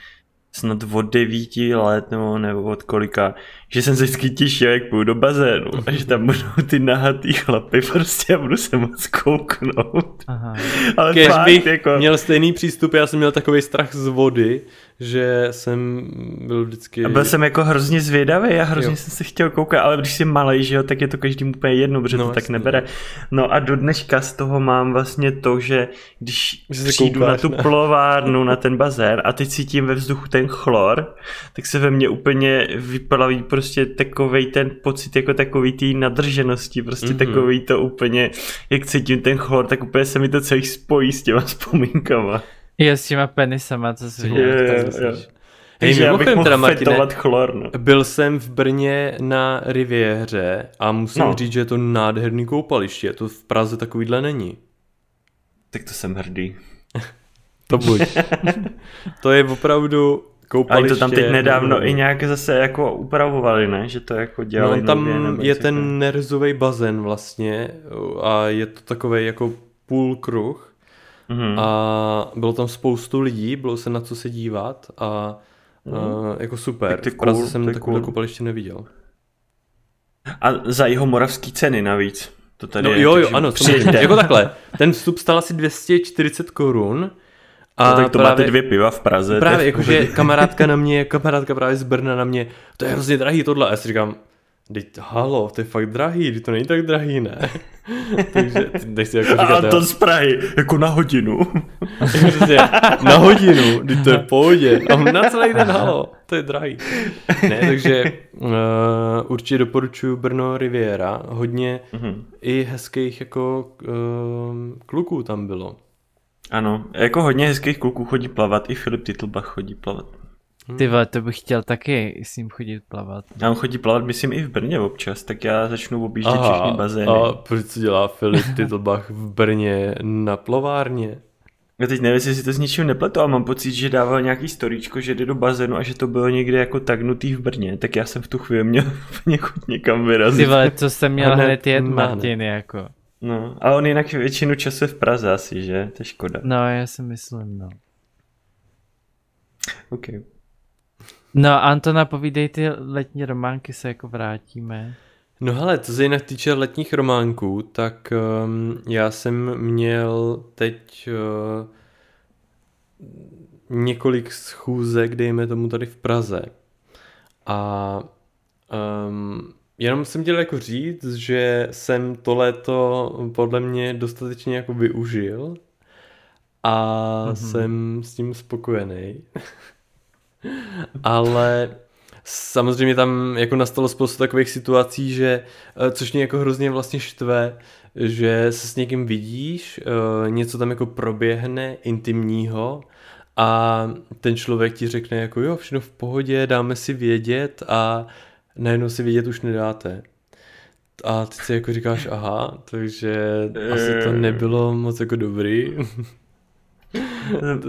snad od devíti let nebo, nebo od kolika, že jsem se vždycky těšil, jak půjdu do bazénu a že tam budou ty nahatý chlapy prostě a budu se moc kouknout. Aha. Ale Kež fakt, bych jako... měl stejný přístup, já jsem měl takový strach z vody, že jsem byl vždycky... A byl jsem jako hrozně zvědavý a hrozně jo. jsem se chtěl koukat, ale když jsi malý, že jo, tak je to každý úplně jedno, protože no, to tak nebere. No a do dneška z toho mám vlastně to, že když že přijdu koukáš, na tu ne? plovárnu, na ten bazén a teď cítím ve vzduchu ten chlor, tak se ve mně úplně vyplaví prostě takový ten pocit jako takový té nadrženosti, prostě mm-hmm. takový to úplně, jak cítím ten chlor, tak úplně se mi to celý spojí s těma vzpomínkama. Je s těma penisama, co si je, je, je. Hej, mimochodem teda, Martine, chlor, no. byl jsem v Brně na Riviéře a musím no. říct, že je to nádherný koupaliště, to v Praze takovýhle není. Tak to jsem hrdý. to buď. to je opravdu koupaliště. Ale to tam teď nedávno i nějak zase jako upravovali, ne? Že to jako dělali No tam nově, je ten nerzový bazén vlastně a je to takový jako půl kruh mm-hmm. a bylo tam spoustu lidí, bylo se na co se dívat a mm. uh, jako super. Tak v Praze cool, jsem takové cool. koupaliště neviděl. A za jeho moravský ceny navíc. To tady no, je, jo, jo, ano, jako takhle. Ten vstup stál asi 240 korun. A no, tak to právě, máte dvě piva v Praze. Právě, jakože kamarádka na mě, kamarádka právě z Brna na mě, to je hrozně drahý tohle. A já si říkám, Teď, halo, to je fakt drahý, to není tak drahý, ne? Takže teď si jako říkat, A to z Prahy, jako na hodinu. na hodinu, teď to je v pohodě. A na celý den, halo, to je drahý. Ne, takže uh, určitě doporučuji Brno Riviera. Hodně mm-hmm. i hezkých jako uh, kluků tam bylo. Ano, jako hodně hezkých kluků chodí plavat, i Filip Titlbach chodí plavat. Ty vole, to bych chtěl taky s ním chodit plavat. Já on chodí plavat, myslím, i v Brně občas, tak já začnu objíždět Aha, všechny bazény. A proč co dělá Filip Titlbach v Brně na plovárně? Já teď nevím, jestli si to s ničím nepletu, ale mám pocit, že dával nějaký storíčko, že jde do bazénu a že to bylo někde jako tagnutý v Brně, tak já jsem v tu chvíli měl někud někam vyrazit. Ty vole, co jsem měl hned jet Martin, jako. No, a on jinak většinu času v Praze asi, že? To je škoda. No, já si myslím, no. Okay. No Antona, povídej ty letní románky, se jako vrátíme. No hele, co se jinak týče letních románků, tak um, já jsem měl teď uh, několik schůzek, dejme tomu tady v Praze. A um, jenom jsem chtěl jako říct, že jsem to léto podle mě dostatečně jako využil a mm-hmm. jsem s tím spokojený. ale samozřejmě tam jako nastalo spoustu takových situací, že, eh, což mě jako hrozně vlastně štve, že se s někým vidíš, eh, něco tam jako proběhne intimního a ten člověk ti řekne jako jo, všechno v pohodě, dáme si vědět a najednou si vědět už nedáte. A ty si jako říkáš, aha, takže asi to nebylo moc jako dobrý.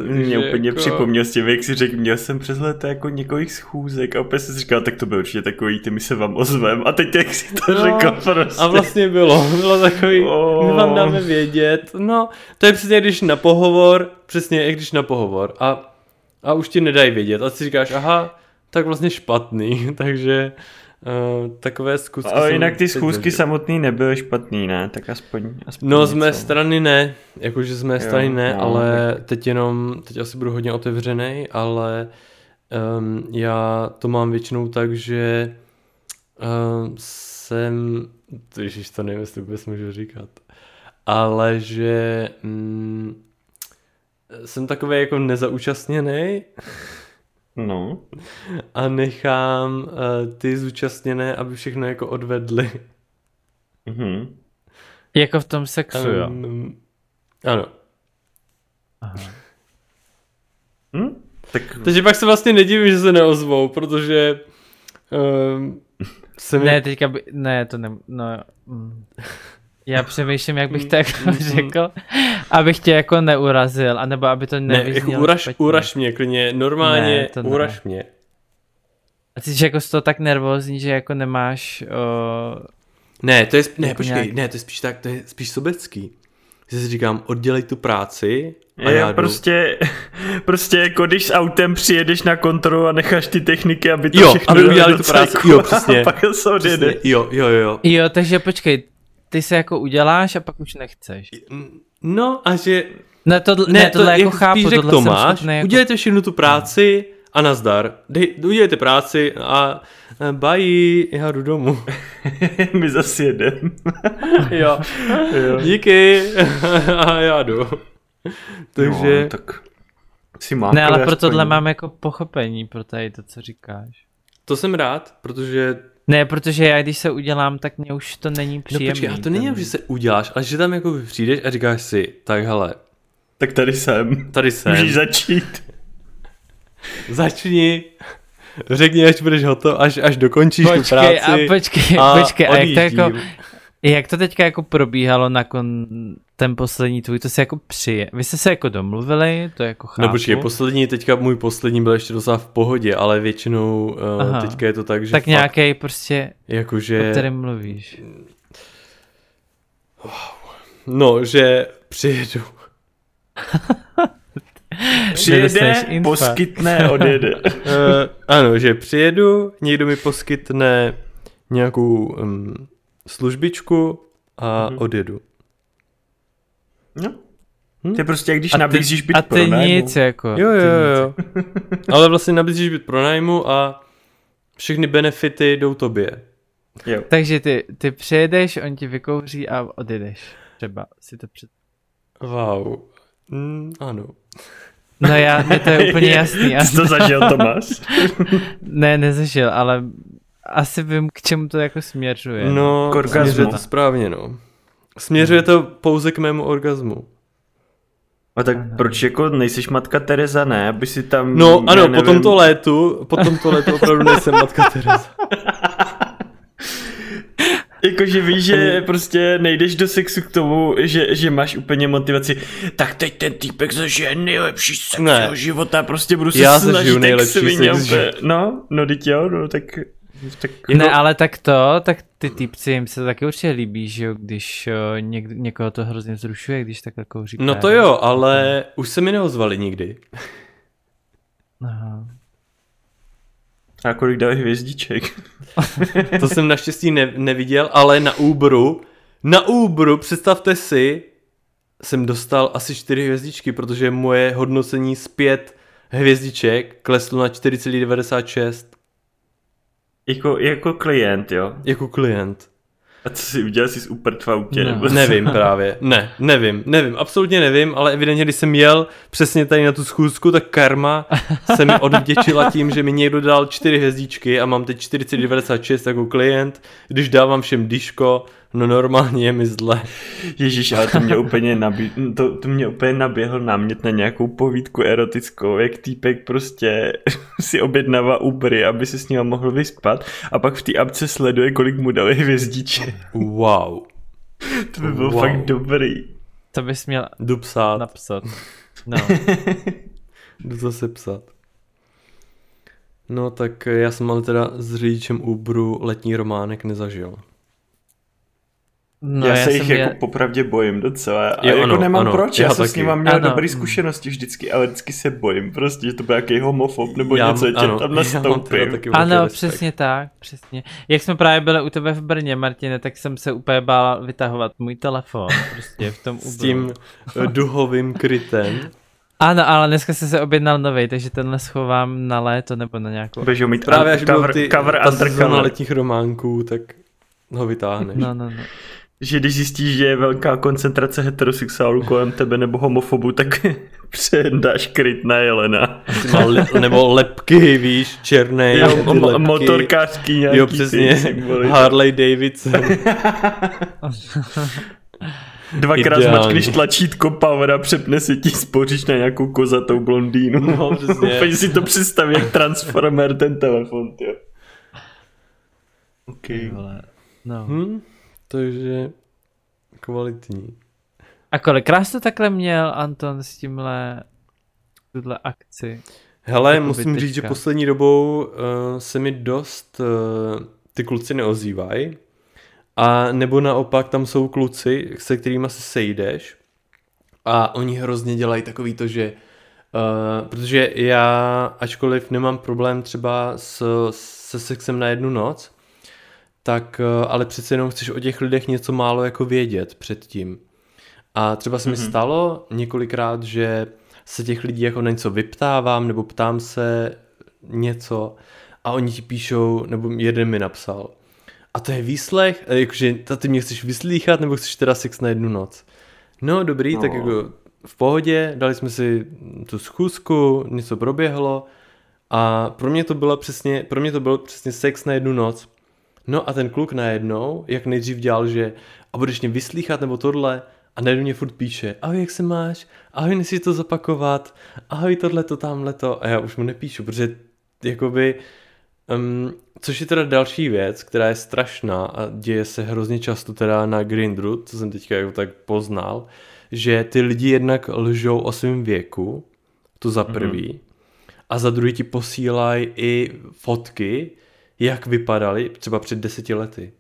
mě úplně jako... připomněl s tím, jak si řekl, měl jsem přes léto jako několik schůzek a opět si říkal, tak to bylo určitě takový, ty my se vám ozvem a teď jak si to no, řekl prostě. A vlastně bylo, bylo takový, oh. my vám dáme vědět, no, to je přesně když na pohovor, přesně jak když na pohovor a, a už ti nedají vědět a si říkáš, aha, tak vlastně špatný, takže Uh, takové zkusky. Ale jinak ty schůzky samotný nebyly špatný, ne? Tak aspoň, aspoň No něco. z mé strany ne, jakože z mé jo, strany ne, no, ale tak... teď jenom, teď asi budu hodně otevřený, ale um, já to mám většinou tak, že um, jsem, ježiš, to nevím, jestli vůbec můžu říkat, ale že um, jsem takový jako nezaúčastněný. No. A nechám uh, ty zúčastněné, aby všechno jako odvedli. Mhm. Jako v tom sexu, jo? Um, ano. Aha. Hm? Tak... Takže pak se vlastně nedivím, že se neozvou, protože um, se mi... Ne, teďka by... Ne, to ne... No, mm. Já přemýšlím, jak bych to jako mm, mm, řekl, abych tě jako neurazil, anebo aby to nevyznělo Ne, jako uraž, uraž mě klidně, normálně ne, to uraž ne. mě. A ty jsi jako z toho tak nervózní, že jako nemáš... O... Ne, to je, ne, jako počkej, nějak... ne, to je spíš tak, to je spíš sobecký. Že si říkám, oddělej tu práci a já, já prostě, prostě jako když s autem přijedeš na kontrolu a necháš ty techniky, aby to jo, všechno aby udělali tu práci, jo, přesně. A pak se přesně, jo, jo, jo. Jo, takže počkej, ty se jako uděláš a pak už nechceš. No a že... Ne, to, ne, ne tohle to, jako chápu, spíš tohle Tomáš, jako... udělejte všechnu tu práci a nazdar. Dej, udělejte práci a bye, já jdu domů. My zase jedem. jo. jo. Díky. a já jdu. Takže... No, tak si Ne, ale pro tohle mám jako pochopení pro tady to, co říkáš. To jsem rád, protože ne, protože já když se udělám, tak mě už to není příjemné. No počkej, a to není, že se uděláš, ale že tam jako přijdeš a říkáš si, tak hele. Tak tady jsem. Tady jsem. Můžeš začít. Začni. Řekni, až budeš hotov, až, až dokončíš počkej, tu práci. A počkej, a počkej, a jak to jako, Jak to teďka jako probíhalo na kon, ten poslední tvůj, to se jako přije. Vy jste se jako domluvili, to jako chápu. No počkej, poslední, teďka můj poslední byl ještě docela v pohodě, ale většinou uh, teďka je to tak, že Tak nějaký prostě, jakože... o kterém mluvíš. No, že přijedu. Přijede, poskytne, odjede. uh, ano, že přijedu, někdo mi poskytne nějakou um, službičku a mm-hmm. odjedu. No. Hm? To je prostě jak když a nabízíš byt a ty pro nájmu. nic jako. Jo, jo, jo. Ale vlastně nabízíš byt pro nájmu a všechny benefity jdou tobě. Jo. Takže ty, ty přijedeš, on ti vykouří a odjedeš. Třeba si to před... Wow. Mm, ano. No já, mě to je úplně jasný. Jsi to zažil, Tomáš? ne, nezažil, ale asi vím, k čemu to jako směřuje. No, K orgazmu. směřuje to správně, no. Směřuje to pouze k mému orgazmu. A tak proč jako nejsiš matka Teresa, ne? Aby si tam... No ano, nevím... po tomto létu, po tomto létu opravdu nejsem matka Teresa. Jakože víš, že prostě nejdeš do sexu k tomu, že, že máš úplně motivaci, tak teď ten týpek zažije nejlepší sex Ne. života, prostě budu se Já snažit nejlepší sex. No, no teď jo, no tak... tak Ne, ale tak to, tak ty týpci jim se to taky určitě líbí, že jo, když o, něk, někoho to hrozně vzrušuje, když takhle kouří No péro. to jo, ale už se mi neozvali nikdy. Aha. A kolik dali hvězdiček? To jsem naštěstí ne, neviděl, ale na Uberu, na Uberu, představte si, jsem dostal asi 4 hvězdičky, protože moje hodnocení z 5 hvězdiček kleslo na 4,96 jako, jako klient, jo? jako klient. A co si udělal jsi z uprt v autě? No. Nebo? Nevím právě, ne, nevím, nevím, absolutně nevím, ale evidentně, když jsem jel přesně tady na tu schůzku, tak karma se mi odvděčila tím, že mi někdo dal čtyři hvězdičky a mám teď 496 jako klient, když dávám všem diško, no normálně je mi zle. Ježíš, ale to mě úplně, nabí... to, to mě úplně naběhl námět na nějakou povídku erotickou, jak týpek prostě si objednává Ubery, aby se s ním mohl vyspat a pak v té apce sleduje, kolik mu dali hvězdiček. Wow, To by bylo Wow. fakt dobrý. To bys měl jdu psát, napsat. No. jdu zase psat. No tak já jsem ale teda s řidičem Uberu letní románek nezažil. No, no já, se jich jako je- popravdě bojím docela. A Jo, jako ano, nemám ano, proč, já já, jsem s taky. ním měl Ano. dobré zkušenosti vždycky, ale vždycky se bojím prostě, že to byl nějaký homofob nebo Já- něco, tě ano, tam já nastoupím. Ano, přesně tak, přesně. Jak jsme právě byli u tebe v Brně, Martine, tak jsem se úplně bála vytahovat můj telefon, prostě v tom S tím eh, duhovým krytem. Ano, ale dneska jsem se objednal nový, takže tenhle schovám na léto nebo na nějakou... Budeš mít Právě až cover, ty, cover ta letních románků, tak ho vytáhneš. No, no, no. Že když zjistíš, že je velká koncentrace heterosexuálů kolem tebe nebo homofobů, tak předáš kryt na Jelena. Le, nebo lepky, víš, černé. Jo, ty mo- lepky. motorkářský nějaký Jo, přesně. Harley Davidson. Dvakrát Ideální. zmačkneš tlačítko power a přepne si ti spoříš na nějakou kozatou blondýnu. No, přesně. Úplně si to představí, jak Transformer ten telefon, jo. OK. Ty vole. No. Hm, takže kvalitní. A kolikrát jsi to takhle měl, Anton, s tímhle tuhle akci? Hele, Jakoby musím říct, že poslední dobou uh, se mi dost uh, ty kluci neozývají. A nebo naopak tam jsou kluci, se kterými se sejdeš a oni hrozně dělají takový to, že uh, protože já, ačkoliv nemám problém třeba s, se sexem na jednu noc, tak uh, ale přece jenom chceš o těch lidech něco málo jako vědět předtím. A třeba se mi Mhm. stalo několikrát, že se těch lidí jako na něco vyptávám nebo ptám se něco a oni ti píšou, nebo jeden mi napsal. A to je výslech? E, Jakože ty mě chceš vyslýchat nebo chceš teda sex na jednu noc? No dobrý, no. tak jako v pohodě, dali jsme si tu schůzku, něco proběhlo a pro mě to bylo přesně, pro mě to byl přesně sex na jednu noc. No a ten kluk najednou, jak nejdřív dělal, že a budeš mě vyslýchat nebo tohle a najednou mě furt píše, ahoj, jak se máš, ahoj, nechci to zapakovat, ahoj, tohle to, tamhle to a já už mu nepíšu, protože jakoby Um, což je teda další věc, která je strašná a děje se hrozně často teda na Grindru, co jsem teďka jako tak poznal, že ty lidi jednak lžou o svém věku, to za prvý, mm-hmm. a za druhý ti posílají i fotky, jak vypadali třeba před deseti lety.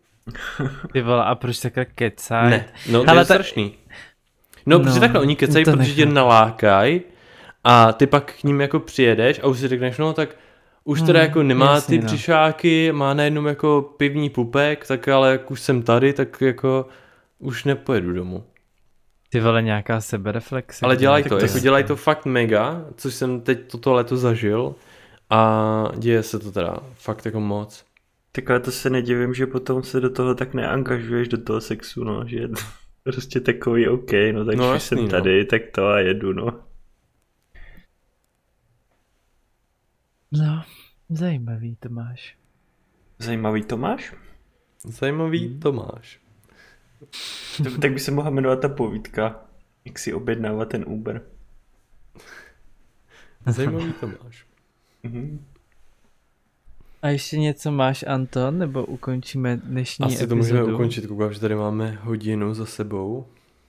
Ty vole, a proč takhle kecaj? Ne, no to Ale je ta... strašný. No, no, protože takhle oni kecají, protože nechám. tě nalákají a ty pak k ním jako přijedeš a už si řekneš, no tak už teda hmm, jako nemá jasný, ty no. břišáky, má najednou jako pivní pupek, tak ale jak už jsem tady, tak jako už nepojedu domů. Ty vole nějaká sebereflexe. Ale dělají to, to, jako dělají to fakt mega, což jsem teď toto leto zažil a děje se to teda fakt jako moc. Tak ale to se nedivím, že potom se do toho tak neangažuješ do toho sexu, no, že je to prostě takový OK, no tak no, jsem no. tady, no. tak to a jedu, no. No, zajímavý Tomáš. Zajímavý Tomáš? Zajímavý hmm. Tomáš. tak by se mohla jmenovat ta povídka, jak si objednává ten Uber. Zajímavý Tomáš. Mm-hmm. A ještě něco máš, Anton, nebo ukončíme dnešní Asi epizodu? to můžeme ukončit, koukám, že tady máme hodinu za sebou.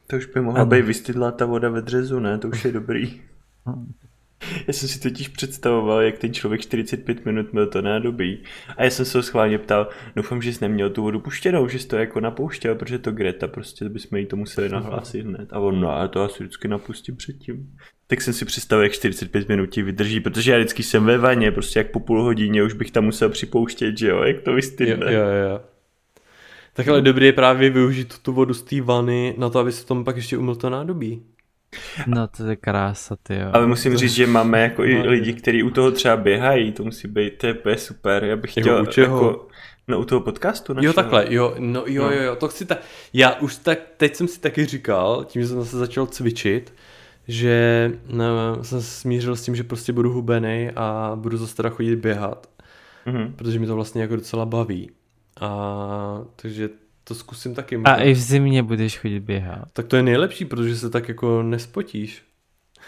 To už by mohla ano. být vystydlá ta voda ve dřezu, ne? To už je dobrý. Já jsem si totiž představoval, jak ten člověk 45 minut měl to nádobí. A já jsem se ho schválně ptal, doufám, že jsi neměl tu vodu puštěnou, že jsi to jako napouštěl, protože to Greta, prostě bychom jí to museli nahlásit hned. A on, no a to asi vždycky napustím předtím. Tak jsem si představil, jak 45 minut ti vydrží, protože já vždycky jsem ve vaně, prostě jak po půl hodině už bych tam musel připouštět, že jo, jak to vystydne. Jo, jo, jo. Tak ale dobrý je právě využít tu vodu z té vany na to, aby se tom pak ještě umyl to nádobí. No to je krása, ty jo. Ale musím to... říct, že máme jako i no, lidi, kteří u toho třeba běhají, to musí být, to je super. Já bych chtěl, u čeho? jako, no u toho podcastu našeho. Jo takhle, jo, no jo, no. jo, jo, to chci tak, já už tak, teď jsem si taky říkal, tím, že jsem se začal cvičit, že no, jsem smířil s tím, že prostě budu hubený a budu zase teda chodit běhat, mm-hmm. protože mi to vlastně jako docela baví. A takže to zkusím taky. A i v zimě budeš chodit běhat. Tak to je nejlepší, protože se tak jako nespotíš.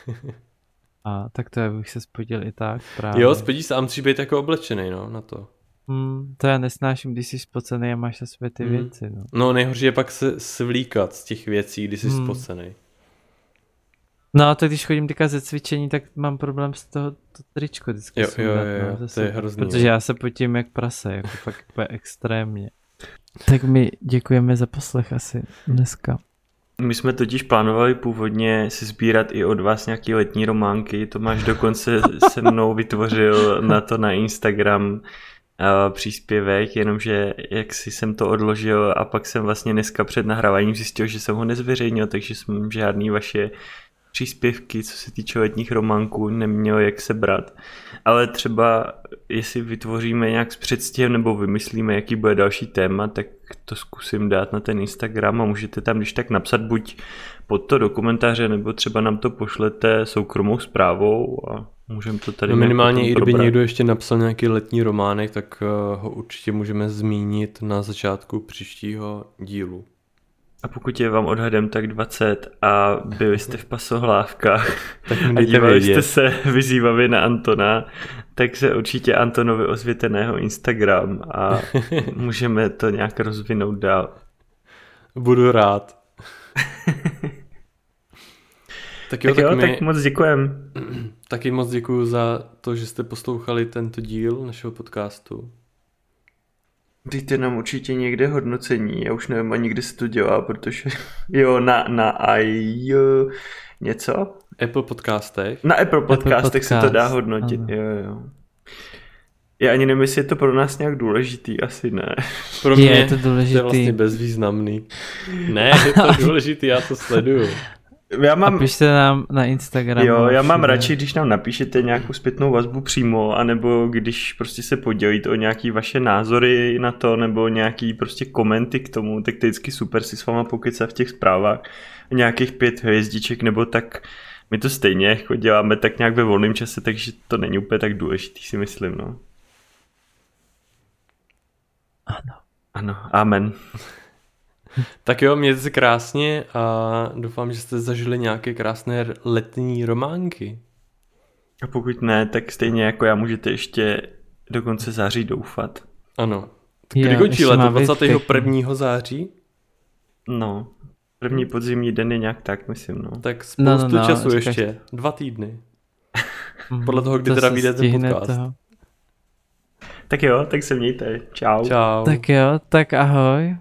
a tak to já bych se spodil i tak právě. Jo, spotíš se a musíš být jako oblečený, no, na to. Hmm, to já nesnáším, když jsi spocený a máš na své ty hmm. věci, no. No, nejhorší je pak se svlíkat z těch věcí, když jsi hmm. spocený. No a to když chodím teďka ze cvičení, tak mám problém z toho to tričko vždycky jo, jo, jo, jo, no, to je hrozný. Protože já se potím jak prase, jako fakt extrémně. Tak my děkujeme za poslech asi dneska. My jsme totiž plánovali původně si sbírat i od vás nějaké letní románky. Tomáš dokonce se mnou vytvořil na to na Instagram uh, příspěvek, jenomže jak si jsem to odložil a pak jsem vlastně dneska před nahráváním zjistil, že jsem ho nezveřejnil, takže jsem žádný vaše příspěvky, co se týče letních románků, neměl jak se brát. Ale třeba, jestli vytvoříme nějak s předstihem nebo vymyslíme, jaký bude další téma, tak to zkusím dát na ten Instagram a můžete tam když tak napsat buď pod to do komentáře, nebo třeba nám to pošlete soukromou zprávou a můžeme to tady no minimálně i kdyby někdo ještě napsal nějaký letní románek, tak eh, ho určitě můžeme zmínit na začátku příštího dílu. A pokud je vám odhadem tak 20 a byli jste v pasohlávkách tak a dívali jste se vyzývavě na Antona, tak se určitě Antonovi ozvěte na jeho Instagram a můžeme to nějak rozvinout dál. Budu rád. tak jo, tak, jo, my... tak moc děkujem. Taky moc děkuji za to, že jste poslouchali tento díl našeho podcastu. Dejte nám určitě někde hodnocení, já už nevím ani kde se to dělá, protože jo, na, na i něco? Apple podcastech. Na Apple podcastech Apple podcast. se to dá hodnotit, ano. jo, jo. Já ani nevím, jestli je to pro nás nějak důležitý, asi ne. Pro mě je to důležitý. To je vlastně bezvýznamný. Ne, je to důležitý, já to sleduju. Já mám... A pište nám na Instagram. Jo, já mám radši, když nám napíšete nějakou zpětnou vazbu přímo, anebo když prostě se podělíte o nějaký vaše názory na to, nebo nějaký prostě komenty k tomu, tak to je vždycky super si s váma pokecat v těch zprávách. Nějakých pět hvězdiček, nebo tak my to stejně jako děláme tak nějak ve volném čase, takže to není úplně tak důležitý, si myslím, no. Ano. Ano, amen. tak jo, mějte se krásně a doufám, že jste zažili nějaké krásné letní románky. A pokud ne, tak stejně jako já můžete ještě do konce září doufat. Ano. Kdy končí leto? 21. září? No, první podzimní den je nějak tak, myslím, no. Tak spoustu no, no, no, času říkáš... ještě. Dva týdny. Podle toho, kdy to teda vyjde ten podcast. Toho. Tak jo, tak se mějte. Čau. Čau. Tak jo, tak ahoj.